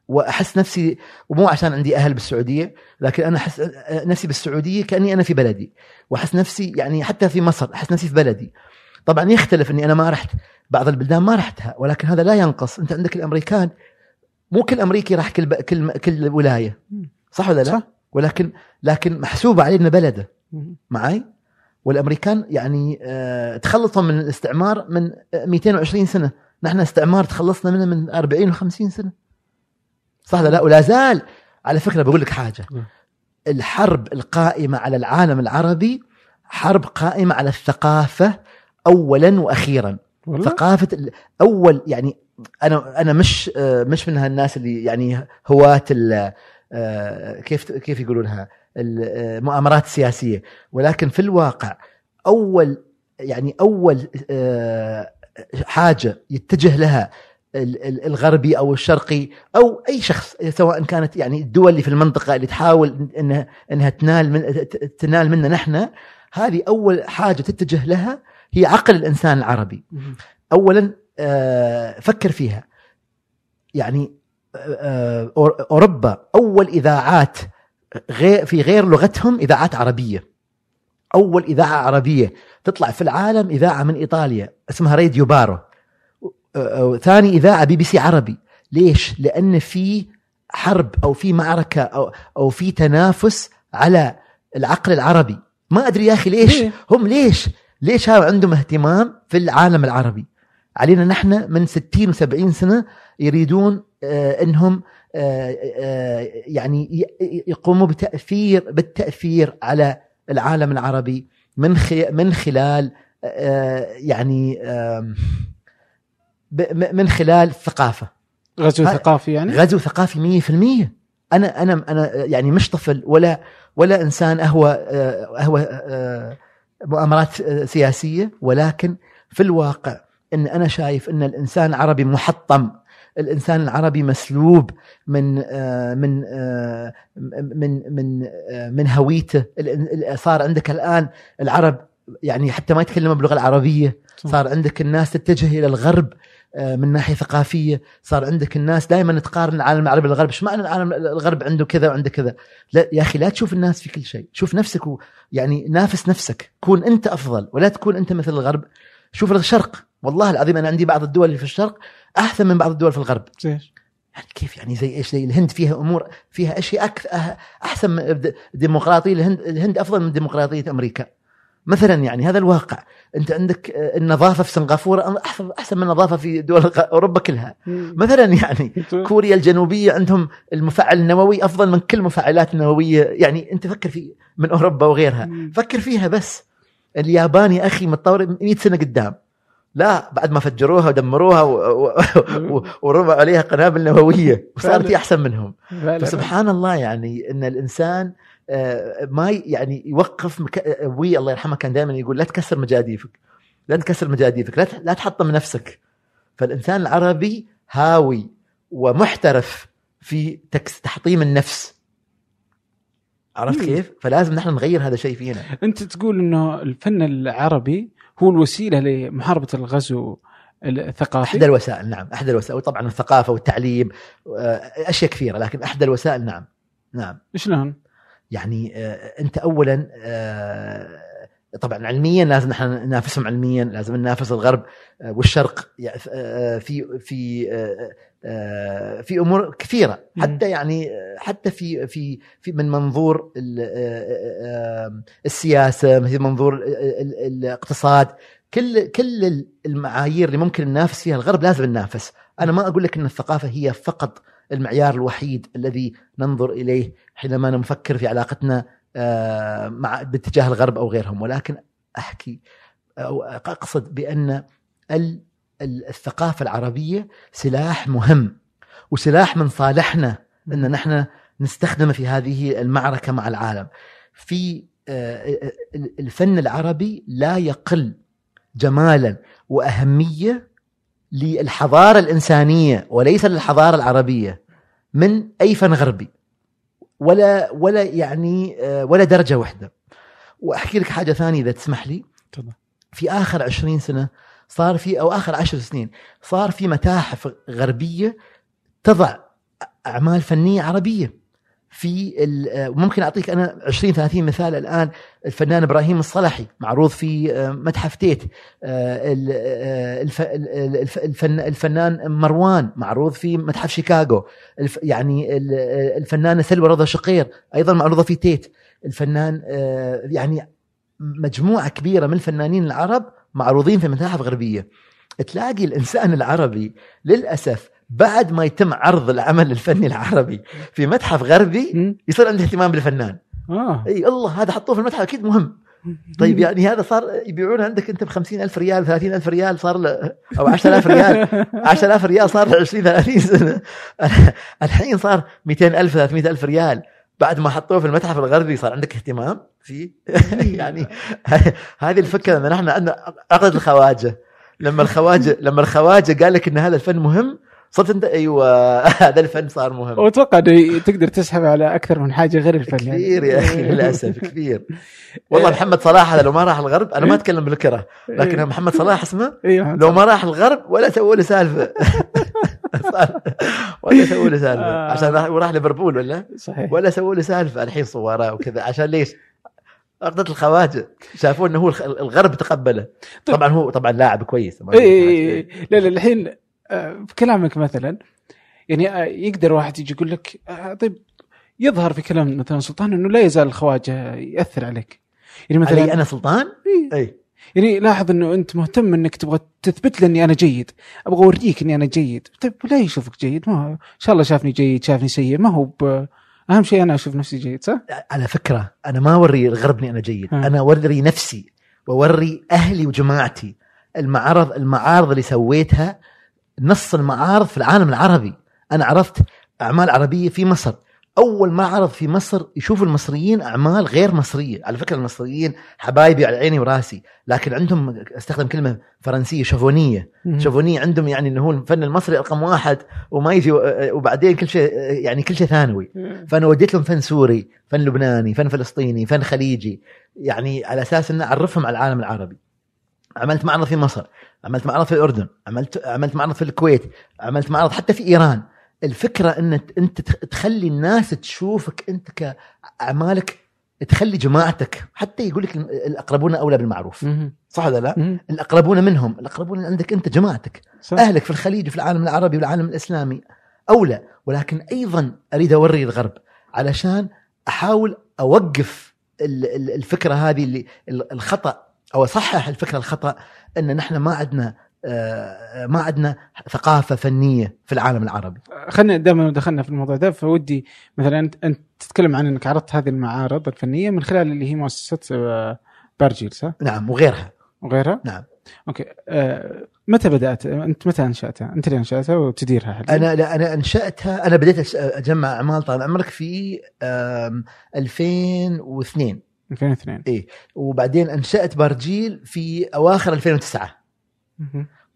وأحس نفسي ومو عشان عندي أهل بالسعودية لكن أنا أحس نفسي بالسعودية كأني أنا في بلدي. وأحس نفسي يعني حتى في مصر أحس نفسي في بلدي. طبعا يختلف إني أنا ما رحت. بعض البلدان ما رحتها. ولكن هذا لا ينقص. أنت عندك الأمريكان. مو كل أمريكي راح كل. كل كل ولاية. صح ولا لا؟ صح. ولكن لكن محسوبه علينا بلده. معي والأمريكان يعني آه، تخلصوا من الاستعمار من 220 سنة. نحن استعمار تخلصنا منه من 40 و50 سنة. صح لا؟ ولا زال على فكرة بقول لك حاجة. نعم. الحرب القائمة على العالم العربي حرب قائمة على الثقافة اولا وأخيرا. والله؟ ثقافة أول يعني أنا أنا مش آه، مش من هالناس اللي يعني آه، كيف كيف يقولونها؟ المؤامرات السياسيه ولكن في الواقع أول يعني أول آه، حاجة يتجه لها ال- ال- الغربي أو الشرقي أو أي شخص سواء كانت يعني الدول اللي في المنطقة اللي تحاول إنها إنها تنال من تنال منا نحن هذه أول حاجة تتجه لها هي عقل الإنسان العربي. اولا آه، فكر فيها. يعني آه، أوروبا أول إذاعات غير في غير لغتهم إذاعات عربية. أول إذاعة عربية تطلع في العالم إذاعة من إيطاليا اسمها راديو باري. ثاني إذاعة بي بي سي عربي. ليش؟ لأن في حرب أو في معركة أو أو في تنافس على العقل العربي. ما أدري يا أخي ليش؟ هم ليش؟ ليش عندهم اهتمام في العالم العربي؟ علينا نحن من 60 و70 سنة يريدون آه إنهم آه آه يعني يقوموا بتأثير بالتأثير على العالم العربي من من خلال يعني من خلال الثقافه غزو ثقافي يعني؟ غزو ثقافي 100% أنا أنا أنا يعني مش طفل ولا ولا إنسان اهوى اهوى مؤامرات سياسية ولكن في الواقع إن أنا شايف إن الإنسان العربي محطم الإنسان العربي مسلوب من آه، من آه، من من آه، من هويته. صار عندك الآن العرب يعني حتى ما يتكلموا باللغة العربية. صار عندك الناس تتجه إلى الغرب من ناحية ثقافية. صار عندك الناس دائما تقارن العالم العربي بالغرب. إيش معنى العالم الغرب عنده كذا وعنده كذا؟ لا يا أخي لا تشوف الناس في كل شيء. شوف نفسك يعني نافس نفسك. كون أنت أفضل ولا تكون أنت مثل الغرب. شوف الشرق والله العظيم أنا عندي بعض الدول اللي في الشرق أحسن من بعض الدول في الغرب. إيش؟ يعني كيف يعني زي إيش؟ زي الهند فيها أمور فيها أشياء أكثر أحسن من الديمقراطيه الهند الهند أفضل من ديمقراطية أمريكا. مثلا يعني هذا الواقع. أنت عندك آه، النظافة في سنغافورة أحسن من النظافة في دول أوروبا كلها. مثلا يعني كوريا الجنوبية عندهم المفاعل النووي أفضل من كل المفاعلات النوويه يعني أنت فكر في من أوروبا وغيرها. فكر فيها بس. اليابان يا أخي متطور 100 سنة قدام. لا بعد ما فجروها ودمروها ورموا عليها قنابل نووية وصارت. هي أحسن منهم. فسبحان الله يعني إن الإنسان آه، ما يعني يوقف مك... أبوي الله يرحمه كان دائما يقول لا تكسر مجاديفك لا تكسر مجاديفك لا لا تحطم نفسك فالإنسان العربي هاوي ومحترف في تكس... تحطيم النفس عرفت. كيف؟ فلازم نحن نغير هذا الشيء فينا أنت تقول إنه الفن العربي هو الوسيلة لمحاربة الغزو الثقافي احدى الوسائل نعم احدى الوسائل وطبعا الثقافة والتعليم آه، أشياء كثيرة لكن احدى الوسائل نعم نعم شلون؟ يعني آه، أنت اولا آه، طبعا علميا لازم نحن ننافسهم علميا لازم ننافس الغرب والشرق في في في أمور كثيرة. حتى يعني آه، حتى في في في من منظور آه، آه، السياسة من منظور ال- ال- الاقتصاد. كل كل المعايير اللي ممكن ننافس فيها الغرب لازم ننافس. أنا ما أقول لك إن الثقافة هي فقط المعيار الوحيد الذي ننظر إليه حينما نفكر في علاقتنا آه، مع باتجاه الغرب أو غيرهم. ولكن أحكي أو أقصد بأن ال- ال- الثقافة العربية سلاح مهم وسلاح من صالحنا إن نحن نستخدمه في هذه المعركة مع العالم. في آه، الفن العربي لا يقل جمالا وأهمية للحضارة الإنسانية وليس للحضارة العربية من أي فن غربي. ولا ولا يعني آه، ولا درجة واحدة. وأحكي لك حاجة ثانية إذا تسمح لي. تفضل. في آخر عشرين سنة صار في أو آخر عشر سنين صار في متاحف غربية تضع أعمال فنية عربية. في ممكن أعطيك أنا 20 30 مثال الآن. الفنان إبراهيم الصلحي معروض في آه، متحف تيت. آه، آه، الف- ال- الف- الفن- الفنان مروان معروض في متحف شيكاغو. يعني ال- الفنانة سلوى رضا شقير أيضا معروضة في تيت. الفنان يعني مجموعة كبيرة من الفنانين العرب معروضين في متاحف غربية. تلاقي الإنسان العربي للأسف بعد ما يتم عرض العمل الفني العربي في متحف غربي. يصير عنده اهتمام بالفنان. آه. إي الله هذا حطوه في المتحف أكيد مهم. طيب يعني هذا صار يبيعونه عندك أنت ب ألف ريال 30 ألف ريال صار له أو 10000 ريال 10000 ريال صار له 20 30 سنة. الحين صار 200 ألف 300 ألف ريال. بعد ما حطوه في المتحف الغربي صار عندك اهتمام؟ فيه يعني هذه الفكرة ان إحنا عندنا عقد الخواجة. لما الخواجه لما الخواجة قال لك إن هذا الفن مهم صرت انت أيوه هذا الفن صار مهم. وأتوقع إنه تقدر تسحب على أكثر من حاجة غير الفن يعني. كثير يا أخي للأسف كثير. والله محمد صلاح هذا لو ما راح الغرب أنا ما أتكلم بالكرة لكن محمد صلاح اسمه أيوه لو ما راح الغرب ولا سووا له سالفة. ولا سووا له سالفة. آه. عشان راح وراح ليفربول ولا؟ صحيح. ولا سووا له سالفة الحين صوره وكذا. عشان ليش؟ عقدة الخواجة. شافوا إنه هو الغرب تقبله. طيب. طبعا هو طبعا لاعب كويس. اي اي اي لا لا الحين آه، في كلامك مثلا يعني آه، يقدر واحد يجي يقول لك آه، طيب يظهر في كلام مثلا سلطان إنه لا يزال الخواجة يأثر عليك. يعني علي مثلا أنا سلطان؟ إيه. إي. يعني لاحظ إنه أنت مهتم إنك تبغى تثبت لي إني أنا جيد. أبغى أوريك إني أنا جيد. طيب لا يشوفك جيد؟ ما إن شاء الله شافني جيد شافني سيء. ما هو ب... أهم شيء أنا أشوف نفسي جيد صح؟ على فكرة أنا ما أوري الغرب إني أنا جيد. ها. أنا أوري نفسي وأوري أهلي وجماعتي. المعارض المعارض اللي سويتها نص المعارض في العالم العربي. أنا عرفت أعمال عربية في مصر. أول معرض في مصر يشوف المصريين أعمال غير مصرية. على فكرة المصريين حبايبي على عيني وراسي لكن عندهم استخدم كلمة فرنسية شافونية. شافونية عندهم يعني إنه هو الفن المصري رقم واحد وما يجي وبعدين كل شيء يعني كل شيء ثانوي. فأنا وديت لهم فن سوري فن لبناني فن فلسطيني فن خليجي. يعني على أساس ان أعرفهم على العالم العربي. عملت معرض في مصر عملت معرض في الأردن عملت عملت معرض في الكويت عملت معرض حتى في إيران. الفكرة إن انت تخ- تخلي الناس تشوفك إنت كأعمالك تخلي جماعتك حتى يقول لك الأقربون أولى بالمعروف. صح ولا لا؟ الأقربون منهم الأقربون عندك إنت جماعتك صح. أهلك في الخليج وفي العالم العربي والعالم الإسلامي أولى ولكن أيضا أريد أوري الغرب علشان أحاول أوقف ال- ال- الفكرة هذه اللي ال- الخطأ أو أصحح الفكرة الخطأ إن نحن ما عندنا ما عندنا ثقافة فنية في العالم العربي خلينا دائما دخلنا في الموضوع ده فودي مثلا انت تتكلم عن إنك عرضت هذه المعارض الفنية من خلال اللي هي مؤسسة آه، بارجيل صح؟ نعم وغيرها وغيرها؟ نعم okay آه، متى بدأت؟ أنت متى أنشأتها؟ أنت اللي أنشأتها وتديرها حاليا؟ أنا لا أنا انشاتها أنا بديت أجمع أعمال طال عمرك في آم، 2002 2002 وبعدين أنشأت بارجيل في أواخر 2009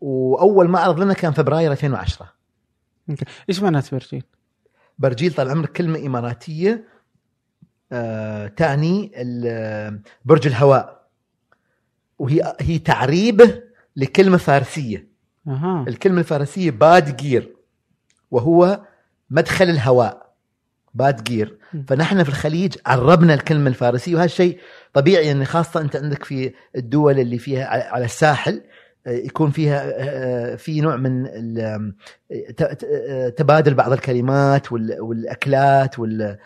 وأول معرض لنا كان فبراير 2010 okay. إيش معنى بارجيل؟ برجيل؟ طال عمرك كلمة إماراتية آه تعني ال- برج الهواء. وهي هي تعريبه لكلمة فارسية. أها. الكلمة الفارسية بادگیر وهو مدخل الهواء بادگیر. فنحن في الخليج عربنا الكلمة الفارسية وهذا الشيء طبيعي ان خاصة أنت عندك في الدول اللي فيها على- الساحل آه، يكون فيها في نوع من تبادل بعض الكلمات وال- والأكلات وال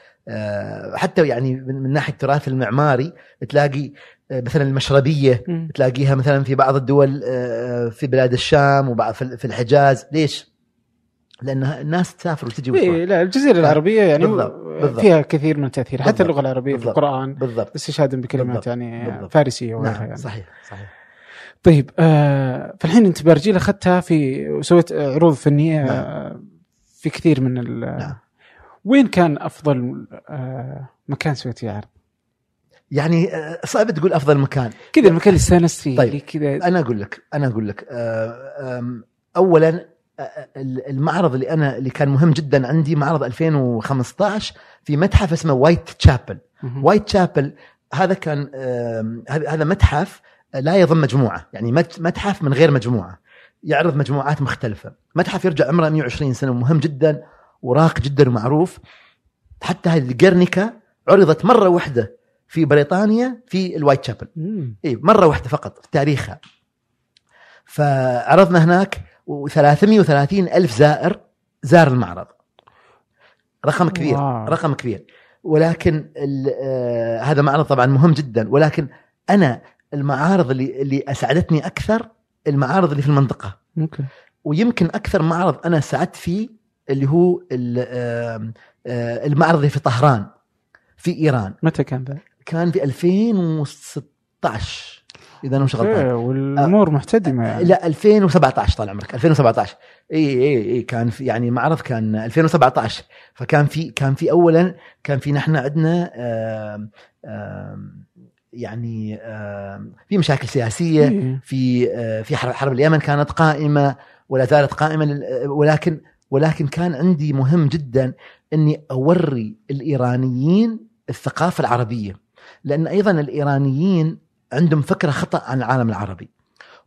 حتى يعني من ناحية التراث المعماري تلاقي مثلا المشربية. تلاقيها مثلا في بعض الدول في بلاد الشام وبعض في في الحجاز ليش؟ لأن الناس تسافر وتجي وتروح إيه لا الجزيرة العربية يعني بالضبط، بالضبط. فيها كثير من التأثير حتى بالضبط، اللغة العربية في بالضبط. القرآن بالضبط استشهادا بكلمات بالضبط، يعني بالضبط. فارسية وغيرها نعم يعني صحيح صحيح طيب آه فالحين انت بارجيل أخذتها في وسويت عروض فنية نعم. آه في كثير من ال نعم. وين كان أفضل آه مكان سويت فيه عرض؟ يعني آه، صعب تقول أفضل مكان كذا المكان اللي استانست فيه طيب. كذا أنا أقول لك أنا أقول لك آه، اولا آه، المعرض اللي أنا اللي كان مهم جدا عندي معرض 2015 في متحف اسمه Whitechapel. Whitechapel هذا كان هذا متحف لا يضم مجموعة. يعني مت- متحف من غير مجموعة. يعرض مجموعات مختلفة. متحف يرجع عمره 120 سنة ومهم جدا وراق جدا ومعروف. حتى هذه الجرنيكا عرضت مرة واحدة في بريطانيا في ال Whitechapel. اي مرة واحدة فقط في تاريخها. فعرضنا هناك و330 ألف زائر زار المعرض. رقم كبير wow. رقم كبير. ولكن آه، هذا معرض طبعا مهم جدا. ولكن أنا المعارض اللي اللي أسعدتني أكثر المعارض اللي في المنطقة. ممكن ويمكن أكثر معرض أنا سعدت فيه اللي هو آه، المعرض اللي في طهران في إيران. متى كان ذا؟ كان في 2016 إذا أنا مش غلطان. والأمور محتدمة يعني. لا 2017 طال عمرك 2017 إي إي إي كان في يعني معرض كان 2017 فكان في كان في اولا كان في نحن عندنا يعني في مشاكل سياسية إيه. في آه، في حرب اليمن كانت قائمة ولا زالت قائمة لل- ولكن ولكن كان عندي مهم جدا إني أوري الإيرانيين الثقافة العربية. لأن أيضا الإيرانيين عندهم فكرة خطأ عن العالم العربي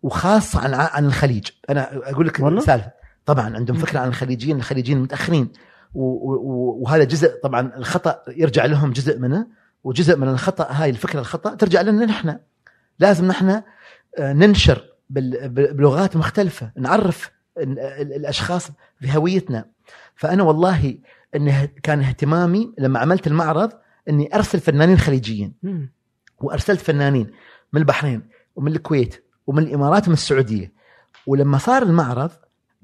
وخاصة عن عن الخليج. أنا أقول لك؟ سالفه طبعا عندهم فكرة عن الخليجيين الخليجيين متأخرين وهذا جزء طبعا الخطأ يرجع لهم جزء منه. وجزء من الخطأ هاي الفكرة الخطأ ترجع لنا نحن. لازم نحن آه، ننشر بلغات مختلفة نعرف ال- ال- الأشخاص بهويتنا. فأنا والله انه كان اهتمامي لما عملت المعرض إني أرسل فنانين خليجيين. وأرسلت فنانين من البحرين ومن الكويت ومن الإمارات ومن السعودية. ولما صار المعرض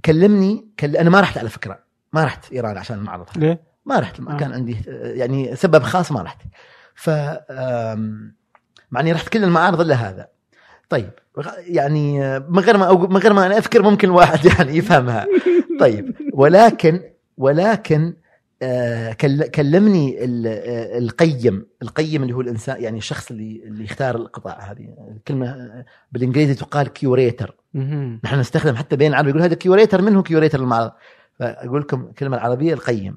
كلمني كل... أنا ما رحت على فكرة. ما رحت إيران عشان المعرض. ليه؟ ما رحت ما آه. كان عندي آه، يعني سبب خاص ما رحت. ف مع اني رحت كل المعارض الا هذا. طيب يعني من غير ما من غير ما أنا أفكر ممكن الواحد يعني يفهمها. طيب ولكن ولكن آه، كل- كلمني آه، القيم القيم اللي هو الإنسان يعني الشخص اللي اللي يختار القطع هذه. الكلمة آه، بالإنجليزي تقال curator. نحن نستخدم حتى بين العرب يقول هذا curator منو curator المعرض فأقول لكم الكلمة العربية القيم.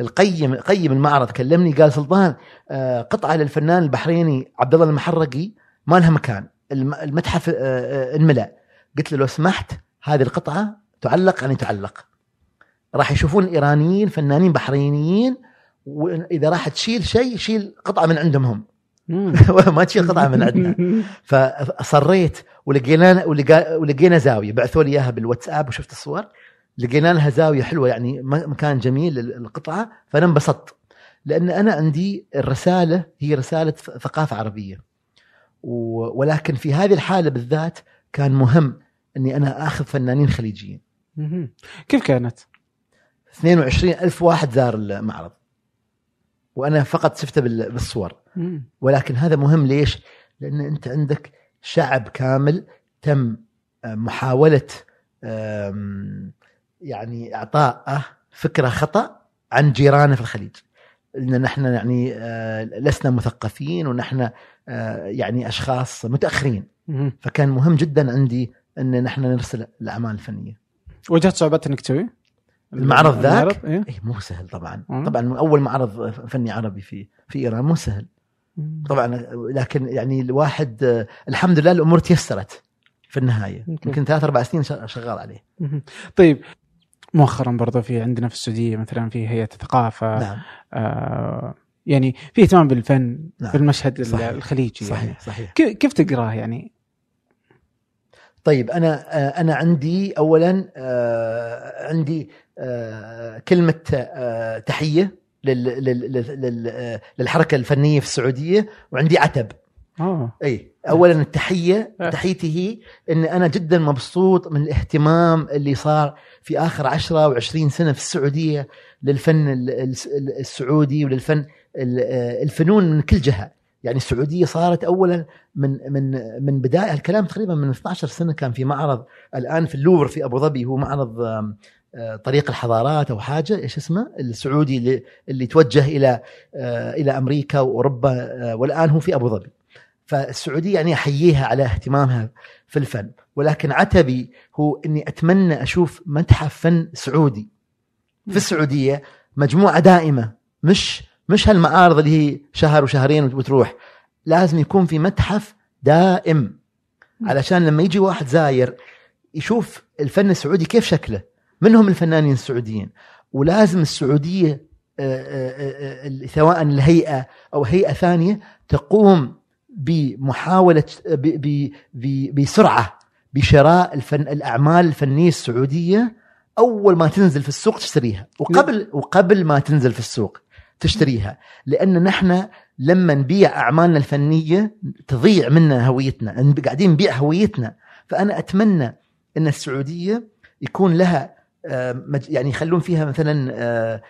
القيم قيم المعرض. كلمني قال سلطان آه، قطعة للفنان البحريني عبد الله المحرقي ما لها مكان. الم- المتحف آه، آه، انملأ. قلت له لو سمحت هذه القطعة تعلق يعني تعلق. راح يشوفون الإيرانيين فنانين بحرينيين واذا راح تشيل شيء شيل قطعة من عندهم هم. ما تشيل قطعة من عندنا. فاصريت ولقينا ولقينا زاوية. بعثوا لي إياها بالواتساب وشفت الصور. لقينا لها زاوية حلوة يعني مكان جميل للقطعة فأنا انبسطت لأن أنا عندي الرسالة هي رسالة ثقافة عربية ولكن في هذه الحالة بالذات كان مهم إني أنا آخذ فنانين خليجيين. كيف كانت؟ 22 ألف واحد زار المعرض وأنا فقط شفته بال- بالصور. ولكن هذا مهم ليش؟ لأن أنت عندك شعب كامل تم محاولة يعني اعطاءه فكرة خطأ عن جيرانه في الخليج. إن نحن يعني آه، لسنا مثقفين ونحن آه، يعني أشخاص متأخرين،. فكان مهم جدا عندي إن نحن نرسل الأعمال الفنية. واجهت صعوبات إنك تسوي؟ المعرض ذاك؟ المعرض؟ إيه؟ اي مو سهل طبعا، مم. طبعا أول معرض فني عربي في في إيران مو سهل. مم. طبعا لكن يعني الواحد آه، الحمد لله الأمور تيسرت في النهاية. يمكن ثلاث أربع سنين شغ- شغال عليه. طيب مؤخرا برضو في عندنا في السعودية مثلا في هيئة الثقافة نعم آه يعني في اهتمام بالفن نعم. في المشهد صحيح. الخليجي يعني. صحيح صحيح كيف تقراه يعني؟ طيب أنا آه، أنا عندي اولا آه، عندي آه، كلمة تحية لل- لل- لل- لل- للحركة الفنية في السعودية وعندي عتب آه. أي اولا التحية أه. تحيتي هي إن أنا جدا مبسوط من الاهتمام اللي صار في آخر 10 و20 سنة في السعودية للفن ال- ال- السعودي وللفن ال- الفنون من كل جهة. يعني السعودية صارت اولا من من من بداية الكلام تقريبا من 12 سنة كان في معرض الآن في اللوفر في أبو ظبي هو معرض آه، طريق الحضارات أو حاجة إيش اسمه؟ السعودي اللي اللي توجه إلى آه، إلى أمريكا وأوروبا آه، والآن هو في أبو ظبي. فالسعودية يعني أحييها على اهتمامها في الفن ولكن عتبي هو إني أتمنى أشوف متحف فن سعودي. في السعودية مجموعة دائمة مش مش هالمعارض اللي هي شهر وشهرين وتروح. لازم يكون في متحف دائم. علشان لما يجي واحد زاير يشوف الفن السعودي كيف شكله من هم الفنانين السعوديين. ولازم السعودية آه، آه، آه، سواء الهيئة أو هيئة ثانية تقوم بمحاولة ب- ب- ب- بسرعة بشراء الفن الأعمال الفنية السعودية أول ما تنزل في السوق تشتريها. وقبل وقبل ما تنزل في السوق تشتريها. لأن نحن لما نبيع أعمالنا الفنية تضيع منا هويتنا قاعدين نبيع هويتنا. فأنا أتمنى إن السعودية يكون لها آه، يعني يخلون فيها مثلا آه،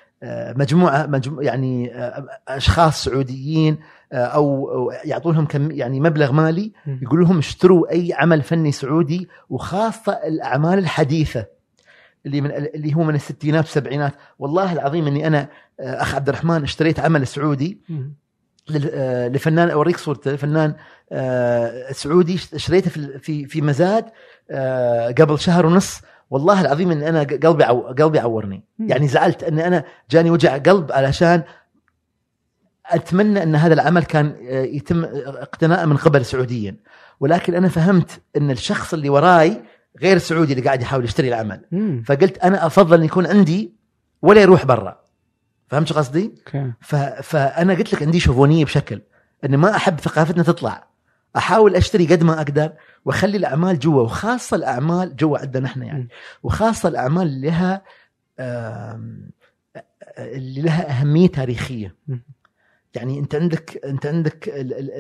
مجموعة مجمو يعني آه، أشخاص سعوديين آه، أو أو يعطونهم كم يعني مبلغ مالي يقول لهم اشتروا أي عمل فني سعودي وخاصة الأعمال الحديثة اللي من اللي هو من الستينات والسبعينات. والله العظيم إني أنا آه، أخ عبد الرحمن اشتريت عمل سعودي آه، لفنان أوريك صورته فنان آه، سعودي شريته في في مزاد آه، قبل شهر ونص. والله العظيم إن أنا قلبي عو قلبي عورني. يعني زعلت إن أنا جاني وجع قلب علشان أتمنى إن هذا العمل كان آه، يتم اقتناءه من قبل سعوديا ولكن أنا فهمت إن الشخص اللي وراي غير السعودي اللي قاعد يحاول يشتري العمل مم. فقلت أنا أفضل إن يكون عندي ولا يروح برا فهمت قصدي؟ ف... فأنا قلت لك عندي شوفونية بشكل اني ما أحب ثقافتنا تطلع أحاول أشتري قد ما أقدر وأخلي الأعمال جوا وخاصة الأعمال جوا عندنا إحنا يعني. وخاصة الأعمال اللي لها اللي لها أهمية تاريخية. يعني أنت عندك أنت عندك ال- ال-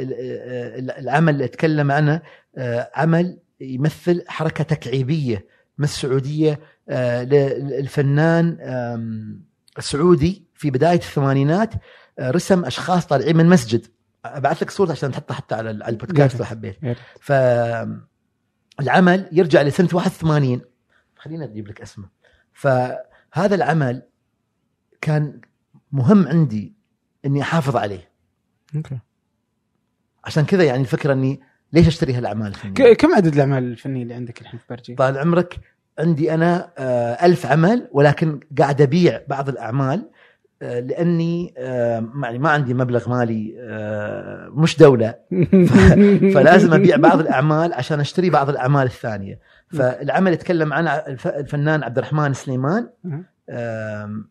ال- العمل اللي أتكلم عنه آه، عمل يمثل حركة تكعيبية من السعودية آه، للفنان آم، السعودي في بداية الثمانينات آه، رسم أشخاص طالعين من مسجد أبعث لك صورته عشان تحطها حتى على البودكاست لو حبيت. فالعمل يرجع لسنة 81 خلينا أجيب لك اسمه فهذا العمل كان مهم عندي إني أحافظ عليه أوكي عشان كذا يعني الفكرة إني ليش أشتري هالأعمال الفنية؟ كم عدد الأعمال الفنية اللي عندك الحين في برجي؟ طال عمرك عندي أنا آه، ألف عمل ولكن قاعد أبيع بعض الأعمال لأني آه، يعني ما عندي مبلغ مالي آه، مش دولة. فلازم أبيع بعض الأعمال عشان أشتري بعض الأعمال الثانية. فالعمل يتكلم عن الف- الفنان عبد الرحمن سليمان.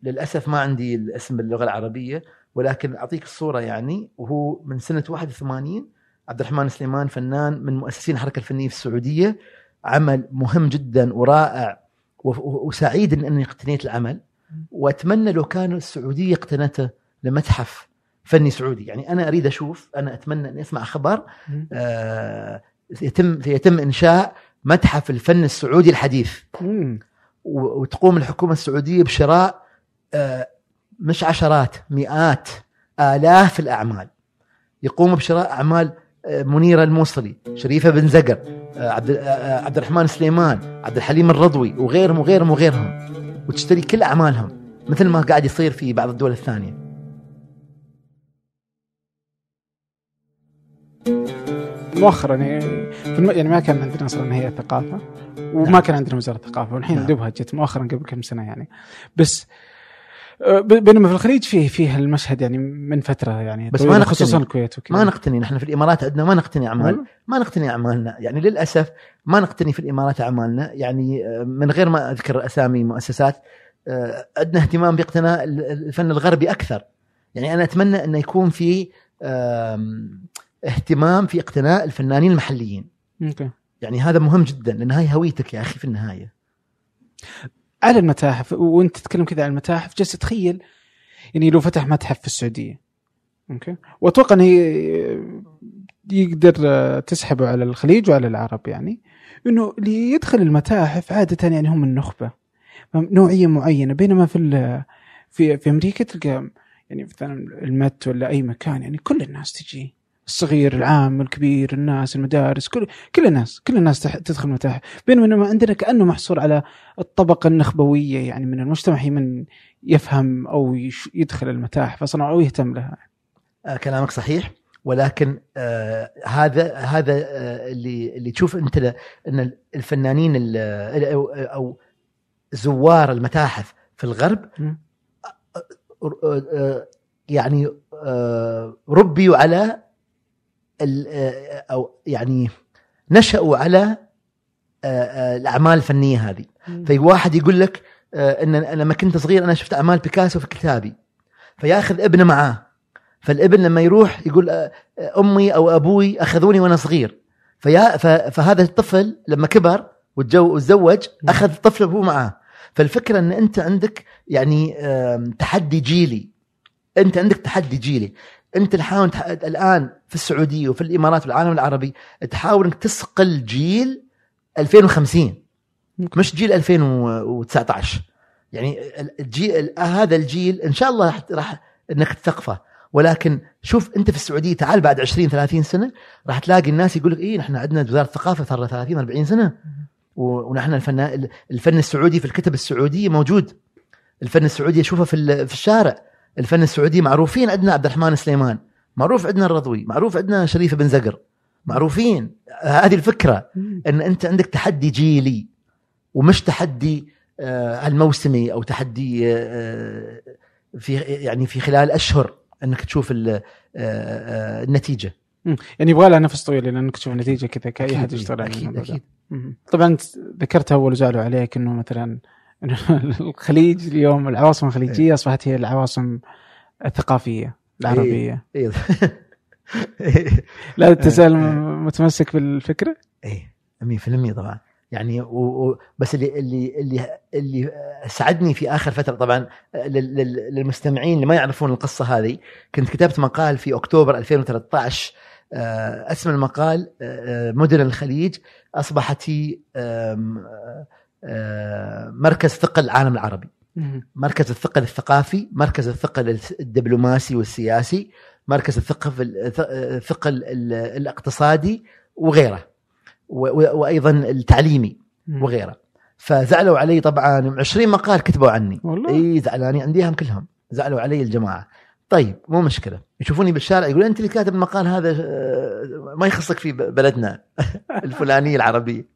للأسف ما عندي الاسم باللغة العربية ولكن أعطيك الصورة يعني. وهو من سنة 81 عبد الرحمن سليمان فنان من مؤسسين الحركة الفنية في السعودية. عمل مهم جدا ورائع وسعيد ان إني اقتنيت العمل. وأتمنى لو كانوا السعودية اقتنته لمتحف فني سعودي. يعني أنا أريد أشوف أنا أتمنى اني أسمع خبر. آه، يتم سيتم إنشاء متحف الفن السعودي الحديث. وتقوم الحكومة السعودية بشراء آه، مش عشرات مئات آلاف الأعمال. يقوم بشراء أعمال آه، منيره الموصلي شريفة بن زقر آه، عبد آه، عبد الرحمن سليمان عبد الحليم الرضوي وغيرهم وغيرهم وغيرهم. وتشتري كل أعمالهم مثل ما قاعد يصير في بعض الدول الثانية مؤخرا يعني. يعني ما كان عندنا أصلا هيئة ثقافة وما نعم. كان عندنا وزارة ثقافة والحين نعم. دوبها جت مؤخرا قبل كم سنة يعني بس بينما في الخليج فيه فيه المشهد يعني من فترة يعني بس ما نقتني. خصوصا الكويت وكذا. ما نقتني نحن في الإمارات عندنا ما نقتني اعمال؟ ما نقتني أعمالنا. يعني للأسف ما نقتني في الإمارات أعمالنا. يعني آه، من غير ما أذكر أسامي مؤسسات آه، عندنا اهتمام باقتناء ال- الفن الغربي أكثر. يعني أنا أتمنى انه يكون في اهتمام في اقتناء الفنانين المحليين. Okay. يعني هذا مهم جدا لأن هاي هويتك يا أخي في النهاية. على المتاحف وانت تتكلم كذا عن المتاحف جالس اتخيل يعني لو فتح متحف في السعودية. Okay؟ وأتوقع إنه يقدر تسحبه على الخليج وعلى العرب يعني إنه اللي يدخل المتاحف عادة يعني هم النخبة. نوعية معينة بينما في في في أمريكا تلقى يعني مثلا المت ولا أي مكان يعني كل الناس تجي. الصغير العام الكبير الناس المدارس كل كل الناس كل الناس تدخل متاحف بينما عندنا كأنه محصور على الطبقة النخبوية يعني من المجتمع هي من يفهم أو يدخل المتاحف أصلا أو يهتم لها. آه، كلامك صحيح. ولكن آه هذا هذا آه اللي اللي تشوف أنت أن الفنانين ال- أو زوار المتاحف في الغرب. آه، آه، يعني ربيوا على أو يعني نشأوا على آه، آه، الأعمال الفنية هذه. في واحد يقول لك آه، إن لما كنت صغير أنا شفت أعمال بيكاسو في كتابي. فياخذ ابنه معاه. فالابن لما يروح يقول آه، آه، أمي أو أبوي أخذوني وأنا صغير. فيا فهذا الطفل لما كبر وتزوج أخذ الطفل أبوه معاه. فالفكرة إن أنت عندك يعني تحدي جيلي. أنت عندك تحدي جيلي. انت تحاول تح- الآن في السعودية وفي الإمارات والعالم العربي تحاول إنك تسقل جيل 2050 مش جيل 2019 يعني ال- الجيل هذا الجيل إن شاء الله راح إنك تثقفه. ولكن شوف أنت في السعودية تعال بعد 20 30 سنة راح تلاقي الناس يقول لك إيه نحن عندنا وزارة الثقافة صار لها 30 40 سنة. ونحن الفن الفن السعودي في الكتب السعودية موجود. الفن السعودي أشوفه في في الشارع. الفن السعودي معروفين عندنا عبد الرحمن سليمان معروف عندنا الرضوي معروف عندنا شريف بن زقر معروفين هذه الفكرة إن أنت عندك تحدي جيلي ومش تحدي آه، الموسمي أو تحدي آه، في يعني في خلال أشهر إنك تشوف ال- آه، آه، النتيجة. يعني يبغى لها نفس طويل لأنك تشوف النتيجة كذا كأي احد أكيد، يشتغل أكيد. أكيد مم. طبعا ذكرت أول زعلوا عليك إنه مثلا الخليج اليوم العواصم الخليجية أصبحت هي العواصم الثقافية العربية. إيه. لا تزال م- متمسك بالفكرة؟ إيه 100% طبعا. يعني و... و... بس اللي اللي اللي اللي سعدني في آخر فترة طبعا لل... لل- للمستمعين اللي ما يعرفون القصة هذه كنت كتبت مقال في أكتوبر 2013 آه، اسم المقال آه، مدن الخليج أصبحت هي آه، مركز ثقل العالم العربي. مركز الثقل الثقافي مركز الثقل الدبلوماسي والسياسي مركز الثقل الثقل ال- الاقتصادي وغيره وأيضا التعليمي. وغيره. فزعلوا علي طبعا 20 مقال كتبوا عني. والله؟ إي زعلانين عنديهم كلهم. زعلوا علي الجماعة. طيب مو مشكلة. يشوفوني بالشارع يقولون أنت اللي كاتب المقال هذا آه، ما يخصك في بلدنا. الفلانية العربية.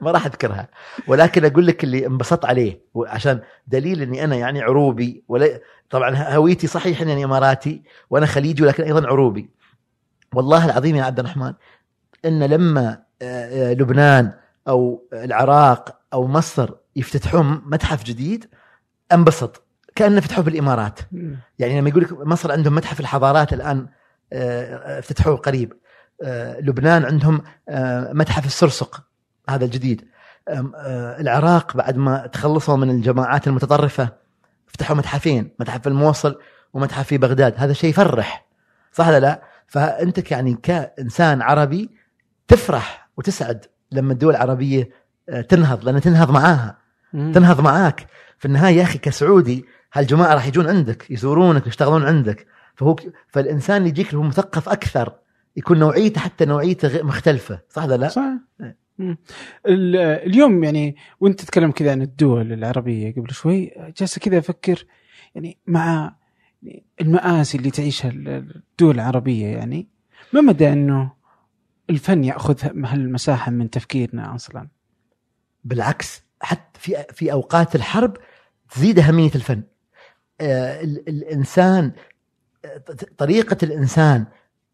ما راح أذكرها. ولكن أقول لك اللي انبسطت عليه عشان دليل إني أنا يعني عروبي ولا طبعا هويتي صحيح إني إماراتي وأنا خليجي ولكن أيضا عروبي. والله العظيم يا عبد الرحمن إن لما آه، آه، لبنان أو العراق أو مصر يفتتحون متحف جديد انبسط. كأنه فتحوه بالإمارات. يعني لما يقول لك مصر عندهم متحف الحضارات الآن آه، افتتحوه قريب. آه، لبنان عندهم آه، متحف السرسق هذا الجديد. العراق بعد ما تخلصوا من الجماعات المتطرفة فتحوا متحفين متحف الموصل ومتحف في بغداد. هذا شيء يفرح. صح ولا لا؟ فأنت يعني كإنسان عربي تفرح وتسعد لما الدول العربية تنهض لأن تنهض معاها. تنهض معاك. في النهاية يا أخي كسعودي هالجماعة راح يجون عندك يزورونك يشتغلون عندك فهو فالإنسان اللي يجيك هو مثقف أكثر يكون نوعيته حتى نوعيته مختلفة صح ولا لا؟ صح إيه. اليوم يعني وانت تتكلم كذا عن الدول العربية قبل شوي جالس كذا أفكر يعني مع يعني المآسي اللي تعيشها الدول العربية يعني ما مدى إنه الفن يأخذ هالمساحة من تفكيرنا أصلا بالعكس حتى في في أوقات الحرب تزيد أهمية الفن. آه، ال- الإنسان آه، طريقة الإنسان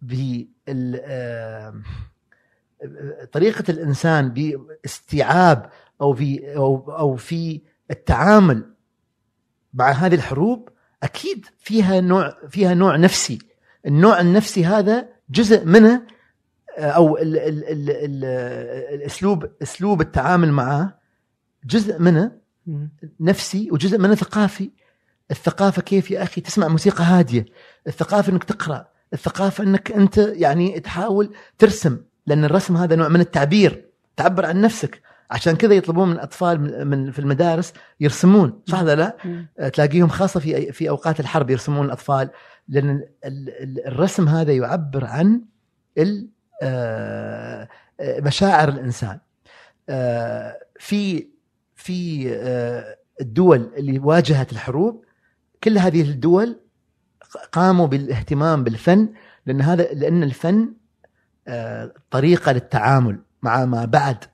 ب طريقة الإنسان باستيعاب أو في أو أو في التعامل مع هذه الحروب أكيد فيها نوع فيها نوع نفسي النوع النفسي هذا جزء منه آه، أو ال ال ال ال الأسلوب أسلوب التعامل معه جزء منه. نفسي وجزء منه ثقافي الثقافة كيف يا أخي تسمع موسيقى هادية؟ الثقافة إنك تقرأ الثقافة إنك أنت يعني تحاول ترسم لأن الرسم هذا نوع من التعبير تعبر عن نفسك. عشان كذا يطلبون من الاطفال من- في المدارس يرسمون صح ولا لا؟ تلاقيهم خاصة في في أوقات الحرب يرسمون الأطفال لأن ال- ال- الرسم هذا يعبر عن آه، مشاعر الإنسان. آه، في في آه، الدول اللي واجهت الحروب كل هذه الدول قاموا بالاهتمام بالفن لأن هذا لأن الفن آه، طريقة للتعامل مع ما بعد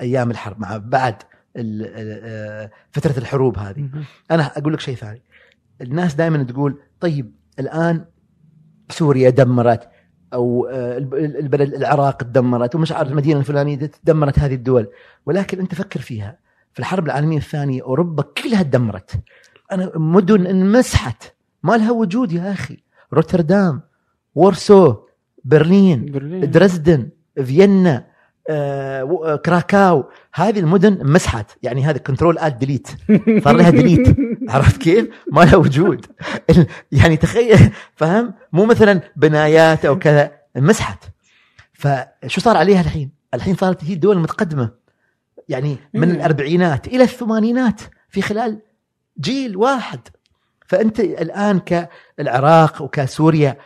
أيام الحرب مع بعد آه، فترة الحروب هذه. أنا أقول لك شيء ثاني. الناس دائما تقول طيب الآن سوريا دمرت أو آه، الب- البلد العراق تدمرت ومش عارف المدينة الفلانية تدمرت هذه الدول. ولكن أنت فكر فيها. في الحرب العالمية الثانية أوروبا كلها تدمرت. أنا مدن انمسحت. ما لها وجود يا أخي. روتردام وورسو برلين برلين. درزدن فيينا آه، آه، كراكاو. هذه المدن مسحت يعني هذا control alt delete صار لها delete عرفت كيف؟ ما لها وجود. يعني تخيل فهم؟ مو مثلا بنايات أو كذا مسحت فشو صار عليها الحين؟ الحين صارت هي الدول المتقدمة. يعني من مم. الأربعينات إلى الثمانينات في خلال جيل واحد. فأنت الآن كالعراق وكسوريا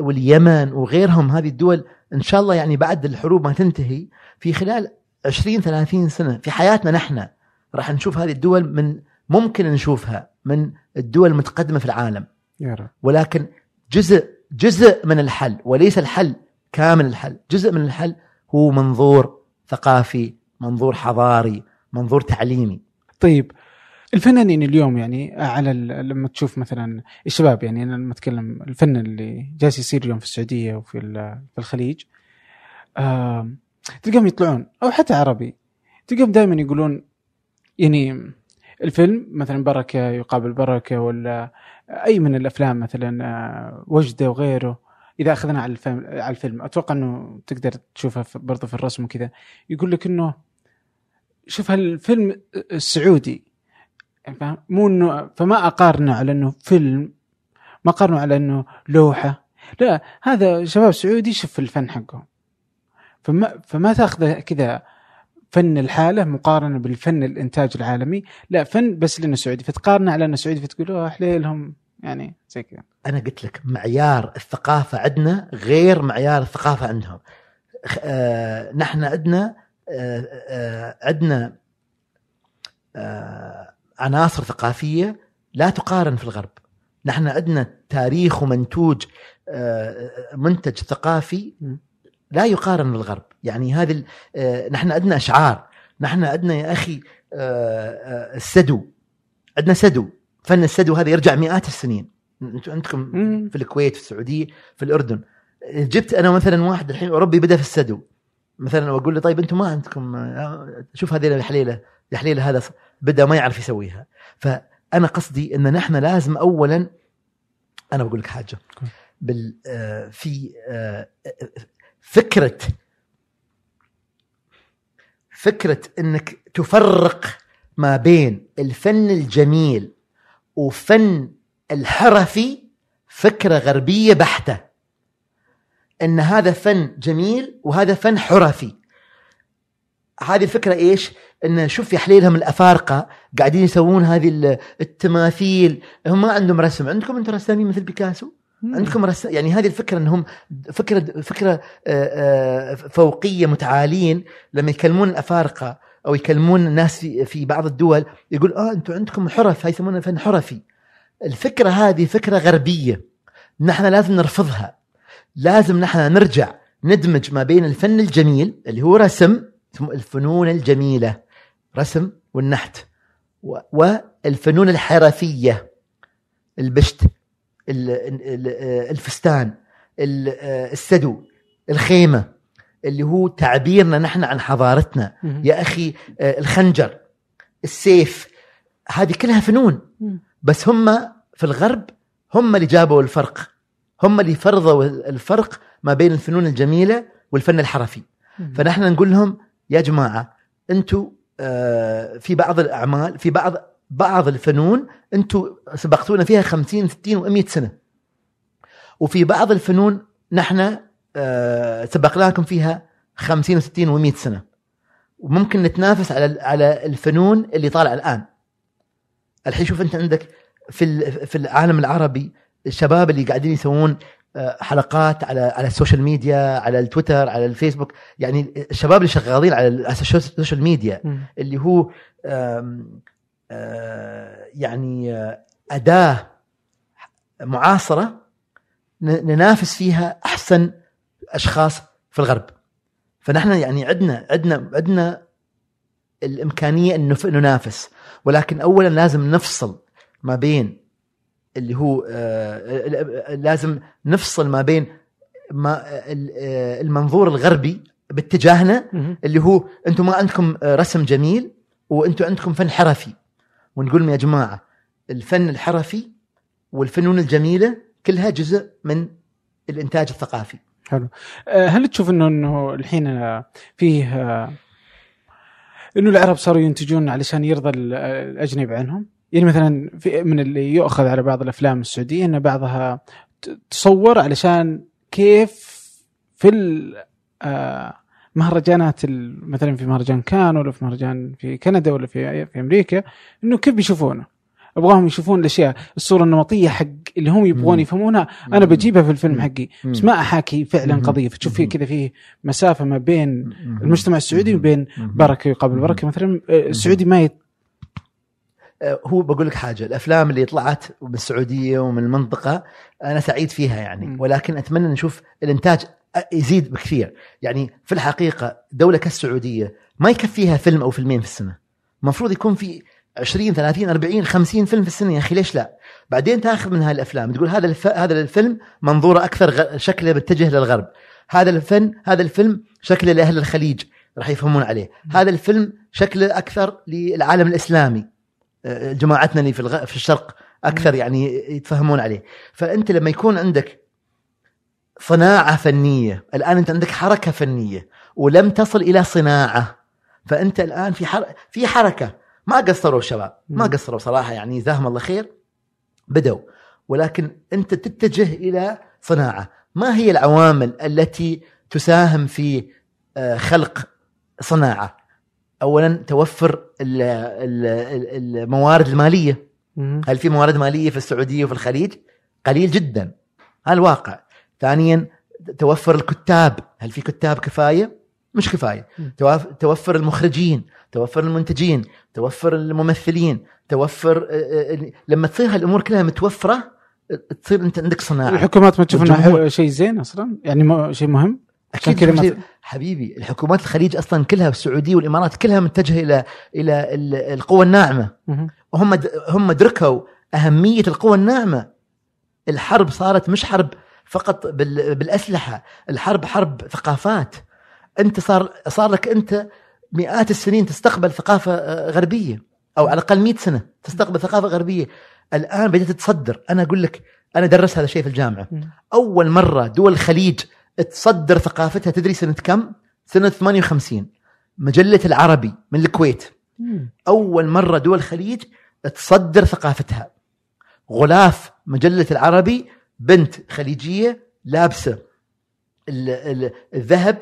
واليمن وغيرهم هذه الدول إن شاء الله يعني بعد الحروب ما تنتهي في خلال 20 30 سنة في حياتنا نحن راح نشوف هذه الدول من ممكن نشوفها من الدول المتقدمة في العالم. ولكن جزء جزء من الحل وليس الحل كامل الحل جزء من الحل هو منظور ثقافي منظور حضاري منظور تعليمي. طيب الفنانين اليوم يعني على ال- لما تشوف مثلا الشباب يعني أنا لما أتكلم الفن اللي جالس يصير اليوم في السعودية وفي في الخليج آم، تلقاهم يطلعون أو حتى عربي تلقاهم دائما يقولون يعني الفيلم مثلا بركة يقابل بركة ولا أي من الأفلام مثلا آه، وجدة وغيره إذا أخذنا على الفيلم على الفيلم أتوقع إنه تقدر تشوفها برضه في الرسم وكذا يقول لك إنه شوف هالفيلم السعودي يعني فاهم؟ مو انه فما أقارنه على إنه فيلم ما أقارنه على إنه لوحة. لا هذا شباب سعودي شوف الفن حقهم. فما فما تأخذه كذا فن الحالة مقارنة بالفن الإنتاج العالمي. لا فن بس لأنه سعودي. فتقارنه على إنه سعودي فتقول أوه حليلهم. يعني زي كذا. أنا قلت لك معيار الثقافة عندنا غير معيار الثقافة عندهم. آه نحن عندنا آه آه عندنا آه عناصر ثقافية لا تقارن في الغرب. نحن عندنا تاريخ ومنتوج آه منتج ثقافي. لا يقارن بالغرب. يعني هذه آه نحن عندنا أشعار. نحن عندنا يا أخي آه آه السدو. عندنا سدو. فن السدو هذا يرجع مئات السنين. أنتم عندكم. في الكويت في السعودية في الأردن. جبت أنا مثلا واحد الحين أوروبي بدأ في السدو. مثلا واقول له طيب أنتم ما عندكم آه، شوف هذه الحليلة. الحليله هذا بدا ما يعرف يسويها. فأنا قصدي إن نحن لازم اولا أنا بقول لك حاجة. بال آه، في آه، فكرة فكرة إنك تفرق ما بين الفن الجميل وفن الحرفي فكرة غربية بحتة. إن هذا فن جميل وهذا فن حرفي. هذه الفكرة إيش؟ إن شوف يا حليلهم الأفارقة قاعدين يسوون هذه ال- التماثيل. هم ما عندهم رسم. عندكم أنتم رسامين مثل بيكاسو؟ عندكم رسم يعني هذه الفكرة إنهم فكرة فكرة آه، آه، فوقية متعالين. لما يكلمون الأفارقة أو يكلمون الناس في في بعض الدول يقول آه أنتم عندكم حرف. هاي يسمونها فن حرفي. الفكرة هذه فكرة غربية. نحن لازم نرفضها. لازم نحن نرجع ندمج ما بين الفن الجميل اللي هو رسم اسمه الفنون الجميلة رسم والنحت والفنون الحرفية البشت ال- ال- الفستان ال- السدو الخيمة اللي هو تعبيرنا نحن عن حضارتنا. يا أخي آه، الخنجر السيف هذه كلها فنون. بس هم في الغرب هم اللي جابوا الفرق هم اللي فرضوا الفرق ما بين الفنون الجميلة والفن الحرفي. فنحن نقول لهم يا جماعة أنتم آه، في بعض الأعمال في بعض بعض الفنون أنتم سبقتونا فيها 50 60 و100 سنة. وفي بعض الفنون نحن آه، سبقناكم فيها 50 و60 و100 سنة. وممكن نتنافس على على الفنون اللي طالعة الآن. الحين شوف أنت عندك في في العالم العربي الشباب اللي قاعدين يسوون حلقات على على ال social media على التويتر على الفيسبوك. يعني الشباب اللي شغالين على ال- على السوشيال ميديا. اللي هو آه، يعني آه، أداة معاصرة ننافس فيها أحسن أشخاص في الغرب. فنحن يعني عندنا عندنا عندنا الإمكانية ان نف- ننافس. ولكن اولا لازم نفصل ما بين اللي هو آه، لازم نفصل ما بين ما آه، المنظور الغربي باتجاهنا. اللي هو أنتم ما عندكم رسم جميل وأنتم عندكم فن حرفي ونقول لهم يا جماعة الفن الحرفي والفنون الجميلة كلها جزء من الإنتاج الثقافي حلو آه، هل تشوف إنه إنه الحين آه، فيه آه، إنه العرب صاروا ينتجون علشان يرضى ال- الأجنبي عنهم؟ يعني مثلا في من اللي يؤخذ على بعض الأفلام السعودية إن بعضها تصور علشان كيف في آه، مهرجانات مثلا في مهرجان كان ولا في مهرجان في كندا ولا في في أمريكا إنه كيف بيشوفونه؟ أبغاهم يشوفون الأشياء الصورة النمطية حق اللي هم يبغون. يفهمونها أنا بجيبها في الفيلم. حقي. بس ما أحاكي فعلا. قضية فتشوف فيه. كذا فيه مسافة ما بين. المجتمع السعودي. وبين. بركة يقابل. بركة مثلا آه، السعودي ما يت... آه، هو بقول لك حاجة الأفلام اللي طلعت من السعودية ومن المنطقة أنا سعيد فيها يعني. ولكن أتمنى نشوف الإنتاج يزيد بكثير. يعني في الحقيقة دولة كالسعودية ما يكفيها فيلم أو فيلمين في السنة. المفروض يكون في 20 30 40 50 فيلم في السنة يا أخي ليش لا؟ بعدين تاخذ من هاي الأفلام تقول هذا الف... هذا الفيلم منظوره أكثر غ... شكله متجه للغرب. هذا الفن هذا الفيلم شكله لأهل الخليج راح يفهمون عليه. هذا الفيلم شكله أكثر للعالم الإسلامي. جماعتنا اللي في الغ... في الشرق أكثر يعني يتفهمون عليه. فأنت لما يكون عندك صناعة فنية الآن أنت عندك حركة فنية ولم تصل إلى صناعة فأنت الآن في حر... في حركة. ما قصروا الشباب ما. قصروا صراحة يعني جزاهم الله خير. بدوا ولكن أنت تتجه إلى صناعة. ما هي العوامل التي تساهم في آه، خلق صناعة؟ اولا توفر ال- ال- ال- الموارد المالية. هل في موارد مالية في السعودية وفي الخليج؟ قليل جدا هذا الواقع. ثانيا توفر الكتاب، هل في كتاب كفاية؟ مش كفاية. توفر المخرجين، توفر المنتجين، توفر الممثلين، توفر آه، آه، لما تصير هالأمور كلها متوفرة تصير أنت عندك صناعة. الحكومات ما تشوف انه شيء زين أصلا يعني شيء مهم عشان كذا ما حبيبي, الحكومات الخليج أصلا كلها والسعوديه والإمارات كلها متجهة إلى إلى ال- القوى الناعمة. وهم د- هم دركوا أهمية القوى الناعمة. الحرب صارت مش حرب فقط بال- بالأسلحة الحرب حرب ثقافات. أنت صار صار لك أنت مئات السنين تستقبل ثقافة آه، غربية أو على الأقل 100 سنة تستقبل ثقافة غربية. الآن بدأت تصدر. أنا أقول لك أنا درست هذا الشيء في الجامعة. أول مرة دول الخليج تصدر ثقافتها تدري سنة كم؟ سنة 58 مجلة العربي من الكويت مم. أول مرة دول الخليج تصدر ثقافتها غلاف مجلة العربي بنت خليجية لابسة ال- ال- الذهب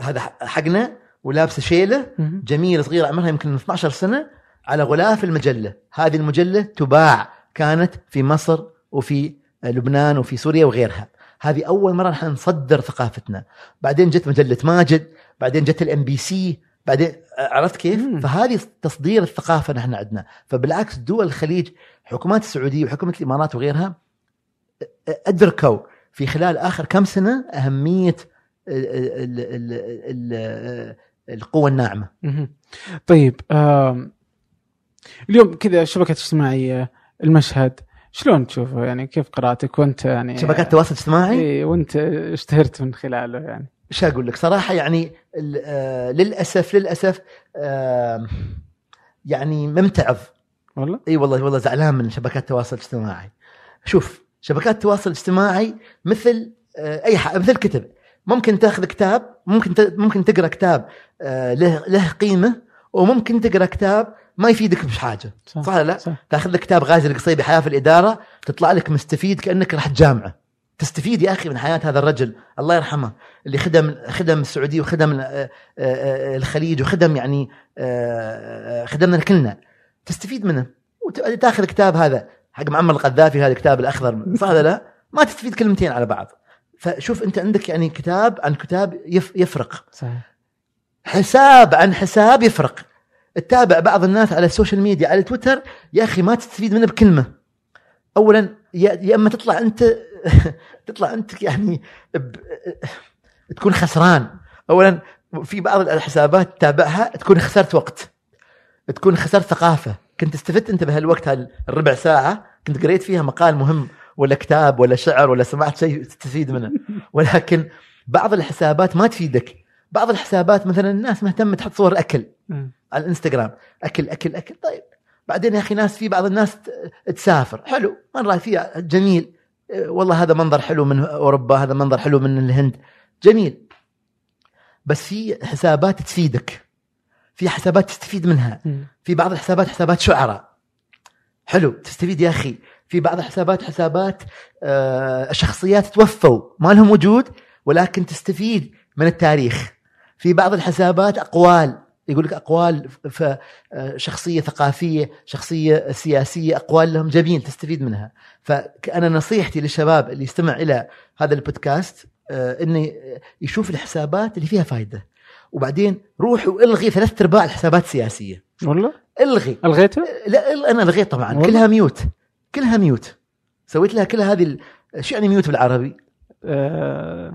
هذا حقنا ولابسة شيلة. جميلة صغيرة عمرها يمكن 12 سنة على غلاف المجلة هذه المجلة تباع كانت في مصر وفي لبنان وفي سوريا وغيرها هذه أول مرة نحن نصدر ثقافتنا بعدين جت مجله ماجد بعدين جت ال MBC بعدين عرفت كيف مم. فهذه تصدير الثقافة نحن عندنا فبالعكس دول الخليج حكومات السعودية وحكومة الإمارات وغيرها أدركوا في خلال آخر كم سنة أهمية ال- ال- ال- ال- القوى الناعمة مهم. طيب آم، اليوم كذا الشبكات الاجتماعيه المشهد شلون تشوفه يعني كيف قراءتك؟ وانت يعني شبكات التواصل الاجتماعي اي وانت اشتهرت من خلاله يعني. إيش أقول لك؟ صراحة يعني آه، للأسف للأسف يعني ممتعض. والله؟ إي والله والله زعلان من شبكات التواصل الاجتماعي. شوف شبكات التواصل الاجتماعي مثل آه، أي حاجة مثل كتب. ممكن تأخذ كتاب ممكن ممكن تقرأ كتاب آه، له له قيمة وممكن تقرأ كتاب ما يفيدك بحاجه صح ولا لا؟ صح. تاخذ لك كتاب غازي القصيبي حياه في الإدارة تطلع لك مستفيد كأنك رحت جامعه تستفيد يا أخي من حياة هذا الرجل. الله يرحمه. اللي خدم خدم السعودية وخدم آه، آه، الخليج وخدم يعني آه، خدمنا كلنا. تستفيد منه. وتاخذ كتاب هذا حق معمر القذافي هذا الكتاب الأخضر. صح لا؟ ما تستفيد كلمتين على بعض. فشوف أنت عندك يعني كتاب عن كتاب يف- يفرق. صحيح. حساب عن حساب يفرق. تتابع بعض الناس على ال social media على تويتر يا أخي ما تستفيد منه بكلمة. اولا يا أما تطلع أنت تطلع أنت يعني ب... تكون خسران. اولا في بعض الحسابات تتابعها تكون خسرت وقت. تكون خسرت ثقافة. كنت استفدت أنت بهالوقت هالربع ساعة كنت قريت فيها مقال مهم ولا كتاب ولا شعر ولا سمعت شيء تستفيد منه. ولكن بعض الحسابات ما تفيدك. بعض الحسابات مثلا الناس مهتمه تحط صور اكل مم. على الإنستغرام. أكل أكل أكل. طيب. بعدين يا أخي ناس في بعض الناس تسافر. حلو. مره فيها. جميل. آه، والله هذا منظر حلو من أوروبا. هذا منظر حلو من الهند. جميل. بس في حسابات تفيدك. في حسابات تستفيد منها. في بعض الحسابات حسابات شعراء. حلو. تستفيد يا أخي. في بعض الحسابات حسابات آه، شخصيات توفوا. ما لهم وجود ولكن تستفيد من التاريخ. في بعض الحسابات أقوال. يقول لك أقوال آه، شخصية ثقافية شخصية سياسية أقوال لهم جميل تستفيد منها. فأنا نصيحتي للشباب اللي يستمع إلى هذا البودكاست آه، انه يشوف الحسابات اللي فيها فائده وبعدين روح وإلغي ثلاث أرباع الحسابات السياسية. والله؟ إلغي. الغيته؟ لا أنا الغيت طبعا والله؟ كلها mute. كلها mute. سويت لها كل هذه شو يعني mute بالعربي؟ آه.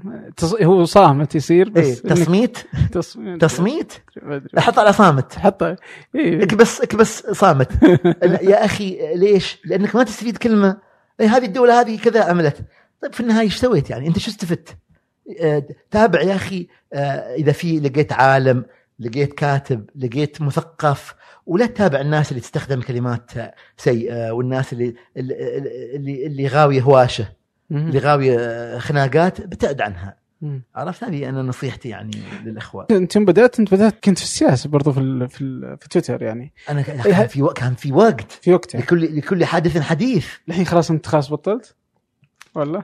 هو صامت يصير بس إنك- تصميت تصميت تصميت على صامت حط إيه. اكبس اكبس صامت يا أخي ليش؟ لأنك ما تستفيد كلمة إيه هذه الدولة هذه كذا عملت طيب في النهاية إيش سويت يعني أنت شو استفدت؟ آه، تابع يا أخي آه، إذا في لقيت عالم لقيت كاتب لقيت مثقف ولا تتابع الناس اللي تستخدم كلمات سيئة والناس اللي اللي اللي, اللي غاوية هواشة. اللي غاويه خناقات ابتعد عنها. عرفت؟ هذه أنا نصيحتي يعني للإخوة. انت يوم بدات أنت بدات كنت في السياسة برضو في ال... في, ال... في تويتر يعني. أنا كان في وقت كان في وقت. في وقتها لكل لكل حادث حديث. الحين خلاص أنت خلاص بطلت؟ ولا؟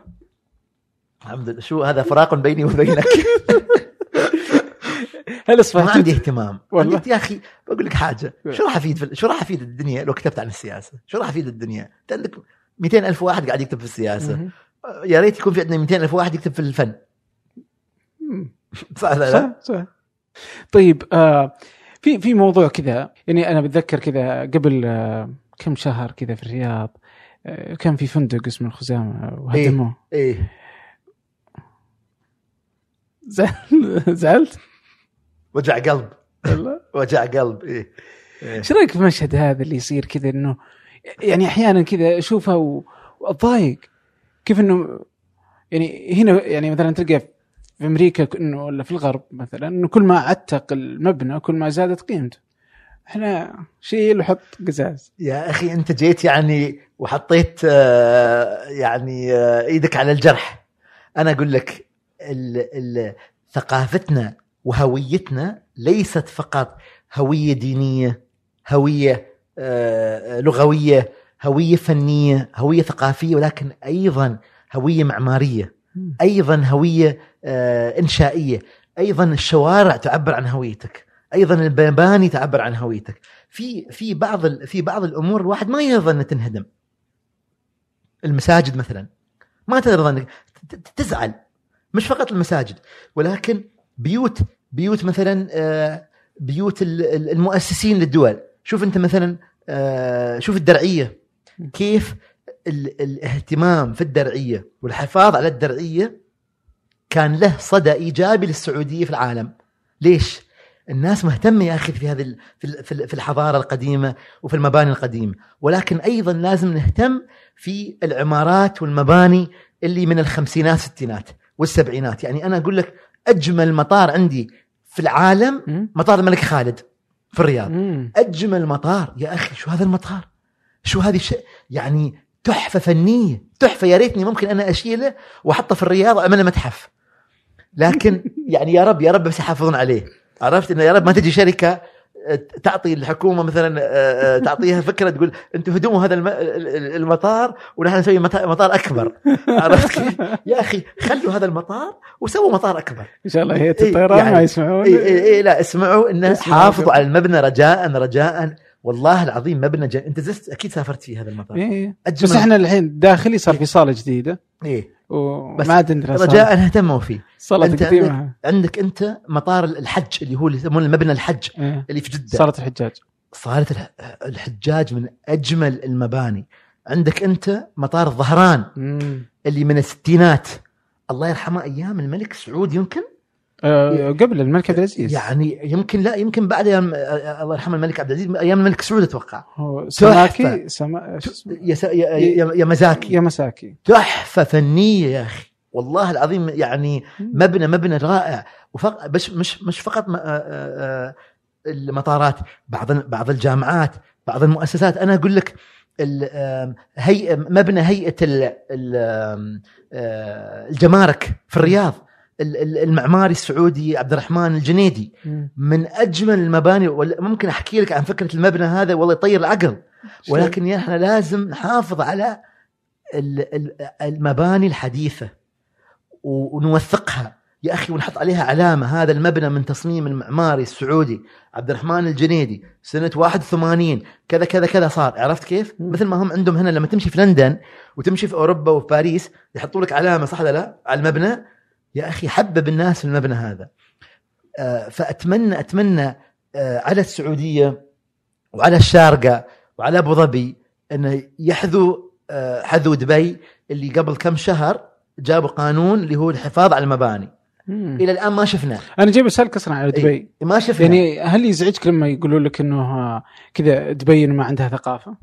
الحمد لله. شو هذا فراق بيني وبينك؟ هل ما اصبحت عندي اهتمام. والله؟ قلت يا أخي بقول لك حاجة. شو راح أفيد في شو راح أفيد الدنيا لو كتبت عن السياسة؟ شو راح أفيد الدنيا؟ انت عندك 200 ألف واحد قاعد يكتب في السياسة. يا ريت يكون في عندنا 200 ألف واحد يكتب في الفن. صح لا؟ صح صح. طيب آه في في موضوع كذا يعني أنا بتذكر كذا قبل آه كم شهر كذا في الرياض آه كان في فندق اسمه الخزامة وهدموه. إيه زعل- زعلت؟ وجع قلب. والله؟ وجع قلب إيه, إيه. إيش رأيك في المشهد هذا اللي يصير كذا إنه يعني أحيانا كذا اشوفها وأتضايق. كيف إنه يعني هنا يعني مثلا تلقى في أمريكا إنه ولا في الغرب مثلا إنه كل ما عتق المبنى كل ما زادت قيمته. إحنا شيل وحط قزاز. يا أخي أنت جيت يعني وحطيت آه، يعني آه، إيدك على الجرح. أنا أقول لك ال- ال- ثقافتنا وهويتنا ليست فقط هوية دينية هوية آه، لغوية هوية فنية هوية ثقافية ولكن أيضا هوية معمارية أيضا هوية آه، إنشائية أيضا الشوارع تعبر عن هويتك أيضا المباني تعبر عن هويتك. في في بعض في بعض الأمور الواحد ما يرضى انها تنهدم. المساجد مثلا ما ترضى إنك تزعل. مش فقط المساجد ولكن بيوت بيوت مثلا آه، بيوت ال- ال- المؤسسين للدول. شوف أنت مثلا آه، شوف الدرعية. كيف ال- الاهتمام في الدرعية والحفاظ على الدرعية كان له صدى إيجابي للسعودية في العالم. ليش؟ الناس مهتمة يا أخي في هذه في ال- في ال- في الحضارة القديمة وفي المباني القديمة. ولكن أيضا لازم نهتم في العمارات والمباني اللي من الخمسينات الستينات والسبعينات. يعني أنا أقول لك أجمل مطار عندي في العالم. مطار الملك خالد في الرياض. أجمل مطار. يا أخي شو هذا المطار؟ شو هذه الشيء؟ يعني تحفة فنية تحفة. يا ريتني ممكن أنا اشيله وأحطه في الرياض واعمله متحف لكن يعني يا رب يا رب بس يحافظون عليه. عرفت؟ إنه يا رب ما تجي شركة آه، تعطي الحكومة مثلا آه، آه، تعطيها فكرة تقول أنتم هدموا هذا الم- ال- ال- المطار ونحن نسوي مطار أكبر. عرفت كيف؟ يا أخي خلوا هذا المطار وسووا مطار أكبر. إن شاء الله هي إيه، الطيران يعني- ما يسمعون. اي اي اي لا اسمعوا إنه حافظوا. على المبنى رجاء رجاء. والله العظيم مبنى جن... انت زست أكيد سافرت في هذا المطار. إيه. أجمل بس إحنا الحين داخلي صار في صالة جديدة. إيه. وما عاد صالة. رجاء اهتموا فيه. صالة أنت قديمه عندك أنت مطار الحج اللي هو اللي يسمونه المبنى الحج إيه. اللي في جدة. صالة الحجاج. الح- الحجاج من أجمل المباني. عندك أنت مطار الظهران مم. اللي من الستينات. الله يرحمه أيام الملك سعود يمكن؟ آه قبل الملك عبد العزيز. يعني يمكن لا يمكن بعد أيام آه، الله يرحمه الملك عبد العزيز أيام الملك سعود أتوقع. سماكي سما... يا, يا, يا, يا مزاكي. يا مساكي تحفه فنية يا أخي. والله العظيم يعني مبنى مبنى رائع. وفق بس مش مش فقط آه، آه، آه، المطارات بعض بعض الجامعات بعض المؤسسات. أنا أقول لك هيئه مبنى هيئة آه، الجمارك في الرياض. ال- ال- المعماري السعودي عبد الرحمن الجنيدي. من أجمل المباني ممكن أحكي لك عن فكرة المبنى هذا والله يطير العقل ولكن إحنا لازم نحافظ على ال- ال- المباني الحديثة ونوثقها يا أخي ونحط عليها علامة هذا المبنى من تصميم المعماري السعودي عبد الرحمن الجنيدي سنة 81 كذا كذا كذا صار عرفت كيف؟ مم. مثل ما هم عندهم هنا لما تمشي في لندن وتمشي في أوروبا وفي باريس يحطوا لك علامة صح ولا لا على المبنى يا أخي حبب الناس المبنى هذا. آه، فاتمنى أتمنى آه، على السعودية وعلى الشارقة وعلى أبو ظبي انه يحذوا آه، حذو دبي اللي قبل كم شهر جابوا قانون اللي هو الحفاظ على المباني. مم. إلى الآن ما شفنا أنا جاي بسالك أصلا على دبي. ما شفنا يعني هل يزعجك لما يقولوا لك إنه كذا دبي ما عندها ثقافة؟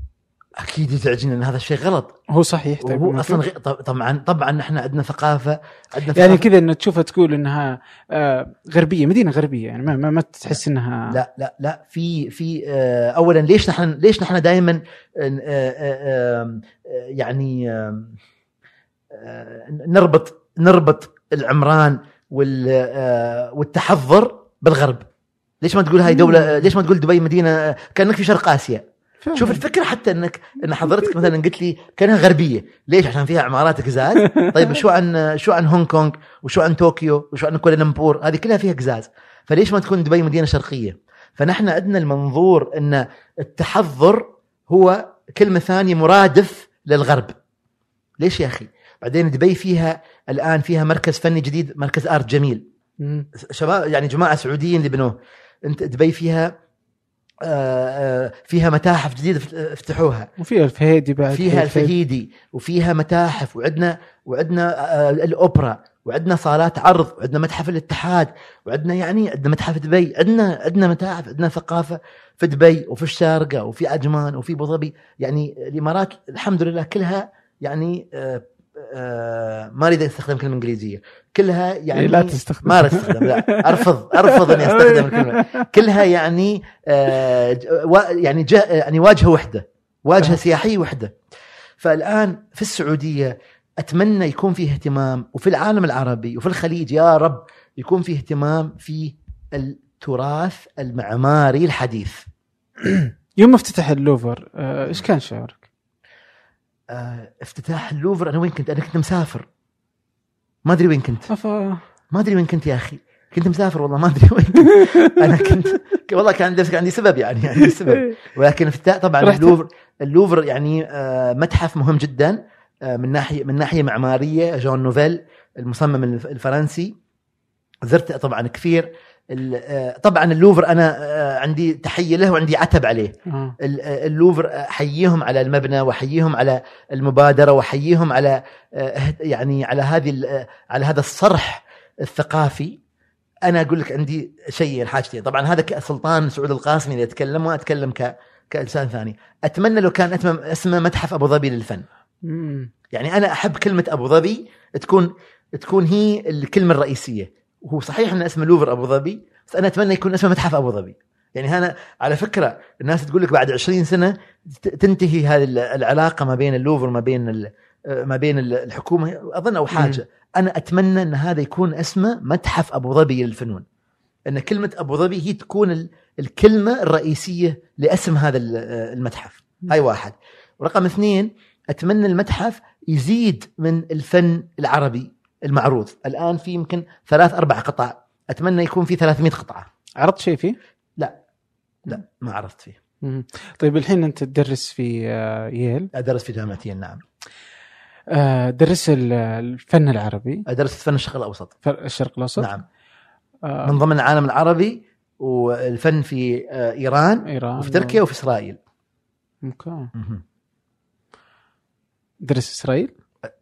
أكيد يزعجنا إن هذا الشيء غلط. هو صحيح طيب ما أصلا. طب- طبعا طبعا إحنا عندنا ثقافة عندنا يعني ثقافة... كذا انه تشوفها تقول إنها آه، غربية مدينة غربية يعني ما, ما, ما تحس انها لا لا لا في في آه، اولا ليش نحن ليش نحن دائما يعني آم، آه، نربط نربط العمران وال آه، والتحضر بالغرب. ليش ما تقول هاي دوله ليش ما تقول دبي مدينة؟ آه، كأنك في شرق آسيا. شوف الفكرة حتى إنك إن حضرتك مثلا قلت لي كانها غربية. ليش؟ عشان فيها عمارات قزاز طيب شو عن شو عن هونغ كونغ؟ وشو عن طوكيو؟ وشو عن كوالالمبور؟ هذه كلها فيها قزاز فليش ما تكون دبي مدينة شرقية؟ فنحن عندنا المنظور إن التحضر هو كلمة ثانية مرادف للغرب. ليش يا أخي؟ بعدين دبي فيها الآن فيها مركز فني جديد مركز آرت جميل. شباب يعني جماعة سعوديين اللي بنوه. أنت دبي فيها فيها متاحف جديدة فت- فتحوها وفيها الفهيدي بعد فيها الفهيدي. وفيها متاحف وعندنا وعندنا آه، الأوبرا وعندنا صالات عرض وعندنا متحف الاتحاد وعندنا يعني عندنا متحف دبي عندنا عندنا متاحف عندنا ثقافة في دبي وفي الشارقة وفي عجمان وفي أبو ظبي يعني الإمارات الحمد لله كلها يعني آه، آه، ما أريد أستخدم كلمة إنجليزية كلها يعني إيه، لا تستخدم. ما أستخدم لا أرفض أرفض اني أستخدم الكلمة كلها يعني آه، يعني يعني واجهة وحدة واجهة. سياحية وحدة فالآن في السعودية أتمنى يكون فيه اهتمام وفي العالم العربي وفي الخليج يا رب يكون فيه اهتمام في التراث المعماري الحديث يوم افتتح اللوفر آه، إيش كان شعورك؟ آه، افتتاح اللوفر. أنا وين كنت؟ أنا كنت مسافر. ما أدري وين كنت. أفا. ما أدري وين كنت يا أخي. كنت مسافر والله ما أدري وين كنت. أنا كنت والله كان عندي عندي سبب يعني عندي سبب. ولكن افتتاح طبعا اللوفر اللوفر يعني آه، متحف مهم جدا آه، من ناحيه من ناحية معمارية جون نوفيل المصمم الف- الفرنسي. زرت طبعا كثير. طبعا اللوفر أنا آه، عندي تحية له وعندي عتب عليه. آه. ال- آه، اللوفر أحييهم على المبنى وأحييهم على المبادرة وأحييهم على آه، يعني على هذه آه، على هذا الصرح الثقافي. أنا أقول لك عندي شيئين حاجتين طبعا هذا كسلطان سعود القاسمي اللي أتكلم واتكلم ك كإنسان ثاني. أتمنى لو كان اسمه متحف أبو ظبي للفن. يعني أنا أحب كلمة أبو ظبي تكون تكون هي الكلمة الرئيسية. وهو صحيح إن اسمه لوفر أبو ظبي بس أنا أتمنى يكون اسمه متحف أبو ظبي. يعني أنا على فكرة الناس تقول لك بعد 20 سنة تنتهي هذه ال- العلاقة ما بين اللوفر ما بين ما بين ال- الحكومة أظن أو حاجة. أنا أتمنى إن هذا يكون اسمه متحف أبو ظبي للفنون. إن كلمة أبو ظبي هي تكون ال- الكلمة الرئيسية لاسم هذا ال- المتحف. هاي واحد. ورقم اثنين أتمنى المتحف يزيد من الفن العربي. المعروض. الآن في يمكن ثلاث أربع قطع. أتمنى يكون في 300 قطعة. عرضت شيء فيه؟ لا. ما عرفت فيه. مم. طيب الحين أنت تدرس في آه، ييل؟ أدرس في جامعتين نعم. آه، درس ال- الفن العربي. أدرس فن الشرق الأوسط. الشرق الأوسط؟ نعم. آه، من ضمن العالم العربي والفن في آه، إيران إيران. وفي تركيا وفي إسرائيل. Okay. درس إسرائيل؟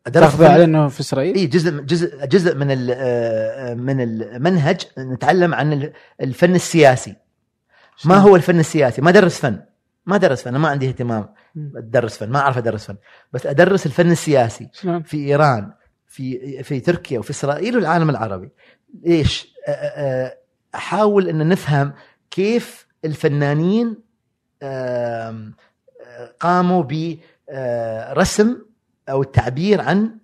ادرس تاخذ على إنه في إسرائيل؟ اي جزء جزء جزء من ال- آه، من المنهج نتعلم عن ال- الفن السياسي. ما هو الفن السياسي؟ ما درس فن. ما درس فن. أنا ما عندي اهتمام. أدرس فن. ما أعرف أدرس فن. بس أدرس الفن السياسي؟ في إيران في في تركيا وفي إسرائيل والعالم العربي. ليش؟ أ- أحاول إن نفهم كيف الفنانين آه، قاموا برسم أو التعبير عن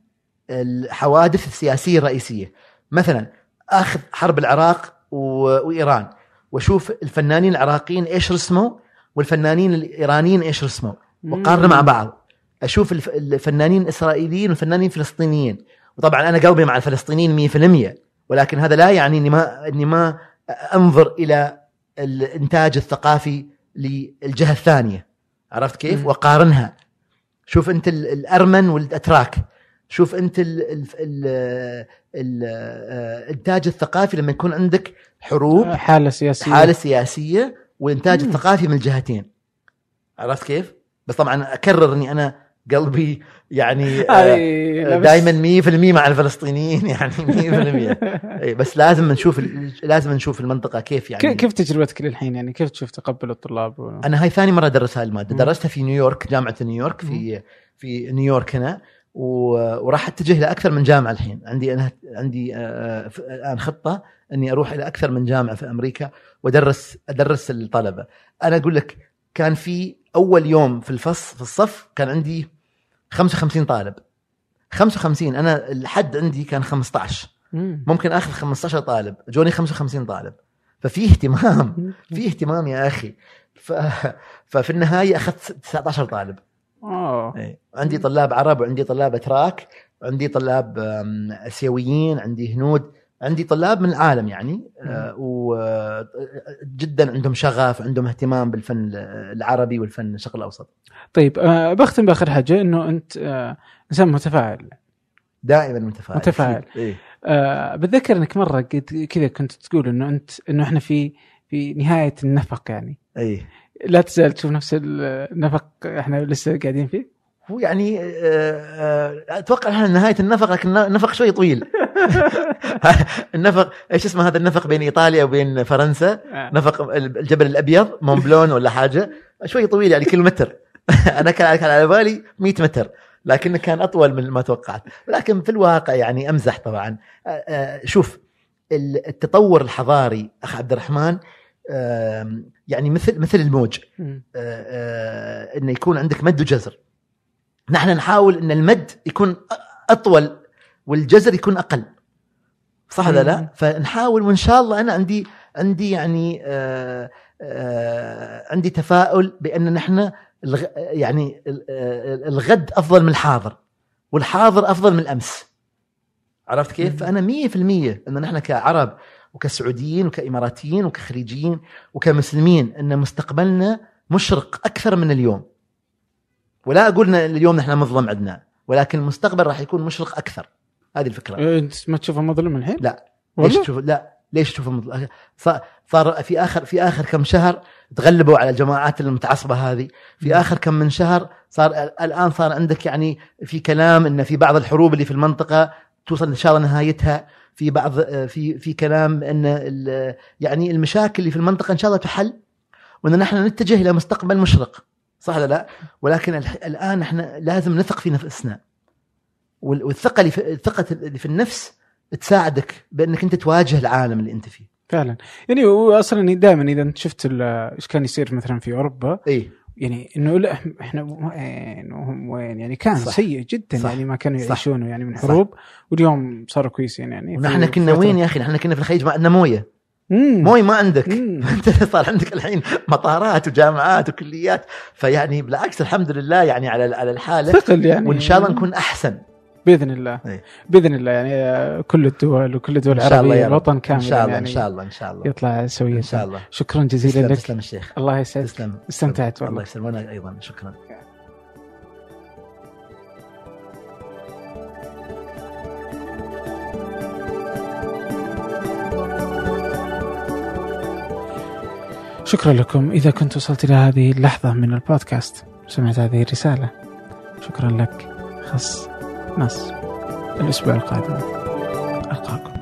الحوادث السياسية الرئيسية. مثلا أخذ حرب العراق وإيران. وأشوف الفنانين العراقيين إيش رسموا والفنانين الإيرانيين إيش رسموا. وقارن مع بعض. أشوف الف- الفنانين الإسرائيليين والفنانين الفلسطينيين. وطبعا أنا قلبي مع الفلسطينيين 100% ولكن هذا لا يعني إني ما إني ما أنظر إلى الإنتاج الثقافي للجهة الثانية. عرفت كيف؟ وقارنها شوف انت ال- الأرمن والأتراك شوف انت ال ال ال ال الانتاج الثقافي لما يكون عندك حروب حالة سياسية حالة سياسية والانتاج مم. الثقافي من الجهتين عرفت كيف؟ بس طبعا اكرر اني أنا قلبي يعني لا بس- دائما 100% مع الفلسطينيين يعني 100% إي، بس لازم نشوف لازم نشوف المنطقة كيف يعني. كيف تجربتك للحين يعني؟ كيف تشوف تقبل الطلاب؟ و... أنا هاي ثاني مرة ادرس هاي المادة. درستها في نيويورك جامعة نيويورك في في نيويورك هنا وراح أتجه لاكثر من جامعة الحين. عندي أنا عندي آه، الآن خطة إني أروح إلى أكثر من جامعة في أمريكا وأدرس أدرس الطلبة. أنا أقول لك كان في أول يوم في الفص في الصف كان عندي 55 طالب. 55 أنا الحد عندي كان 15 مم. ممكن آخذ 15 طالب. جوني 55 طالب. ففي اهتمام. في اهتمام يا أخي. ف... ففي النهاية أخذت 19 طالب. اوه إيه. عندي طلاب عرب وعندي طلاب إتراك عندي طلاب آسيويين عندي هنود. عندي طلاب من العالم يعني وجدا عندهم شغف عندهم اهتمام بالفن العربي والفن الشرق الأوسط. طيب آه بختم بآخر حاجة إنه أنت آه إنسان متفاعل. دائما متفاعل. متفاعل. إيه. آه بتذكر إنك مرة قد كذا كنت تقول إنه أنت إنه إحنا في في نهاية النفق يعني. اي لا تزال تشوف نفس النفق إحنا لسه قاعدين فيه؟ هو يعني آه، آه، أتوقع إحنا نهاية النفق لكن النفق شوي طويل. النفق إيش اسمه هذا النفق بين إيطاليا وبين فرنسا؟ آه. نفق الجبل الأبيض مونبلون ولا حاجة. شوي طويل يعني كيلو متر أنا كان على بالي 100 متر لكنه كان أطول من ما توقعت. لكن في الواقع يعني أمزح طبعا. شوف ال- التطور الحضاري أخ عبد الرحمن يعني مثل مثل الموج. إنه يكون عندك مد وجزر. نحن نحاول إن المد يكون أطول والجزر يكون أقل صح ولا. لا فنحاول وإن شاء الله أنا عندي عندي يعني آه آه عندي تفاؤل بأن نحن الغ يعني آه، الغد أفضل من الحاضر والحاضر أفضل من الأمس عرفت كيف؟ فأنا 100% إن نحن كعرب وكسعوديين وكإماراتيين وكخليجيين وكمسلمين إن مستقبلنا مشرق أكثر من اليوم. ولا أقول اليوم نحن مظلم عندنا ولكن المستقبل راح يكون مشرق أكثر. هذه الفكرة. آه، أنت ما تشوفه مظلم الحين؟ لا ليش؟ تشوف لا ليش تشوف المطل- صار في اخر في آخر كم شهر تغلبوا على الجماعات المتعصبة هذه في. آخر كم من شهر صار الآن صار عندك يعني في كلام إن في بعض الحروب اللي في المنطقة توصل إن شاء الله نهايتها في بعض في في كلام إن يعني المشاكل اللي في المنطقة إن شاء الله تحل وإن نحن نتجه إلى مستقبل مشرق صح ولا لا؟ ولكن الآن إحنا لازم نثق في نفسنا. وال- والثقة اللي في الثقة اللي في النفس تساعدك بأنك أنت تواجه العالم اللي أنت فيه. فعلا. يعني أصلا دائما إذا أنت شفت إيش كان يصير مثلا في أوروبا اي يعني إنه لا إحنا وين وهم وين؟ يعني كان صح. سيء جدا صح. يعني ما كانوا. يعيشونه يعني من صح. حروب واليوم صاروا كويسين يعني ونحن كنا وين يا أخي؟ نحن كنا في الخليج ما عندنا مويه مم. مويه ما عندك. أنت صار عندك الحين مطارات وجامعات وكليات. فيعني بالعكس الحمد لله يعني على على الحالة. ثقل يعني. وإن شاء الله نكون أحسن. بإذن الله. إيه. بإذن الله يعني آه، كل الدول وكل الدول إن الله العربيه الوطن إن كامل شاء الله يعني إن شاء الله إن شاء الله. يطلع سويا إن شاء الله. شكرا جزيلا تسلم لك. تسلم الشيخ الله يسعدك. تسلم. استمتعت الله والله. يسلم وأنا أيضا. شكرا. شكرا لكم. إذا كنت وصلت إلى هذه اللحظة من البودكاست سمعت هذه الرسالة. شكرا لك. خص نص. الأسبوع القادم. ألقاكم.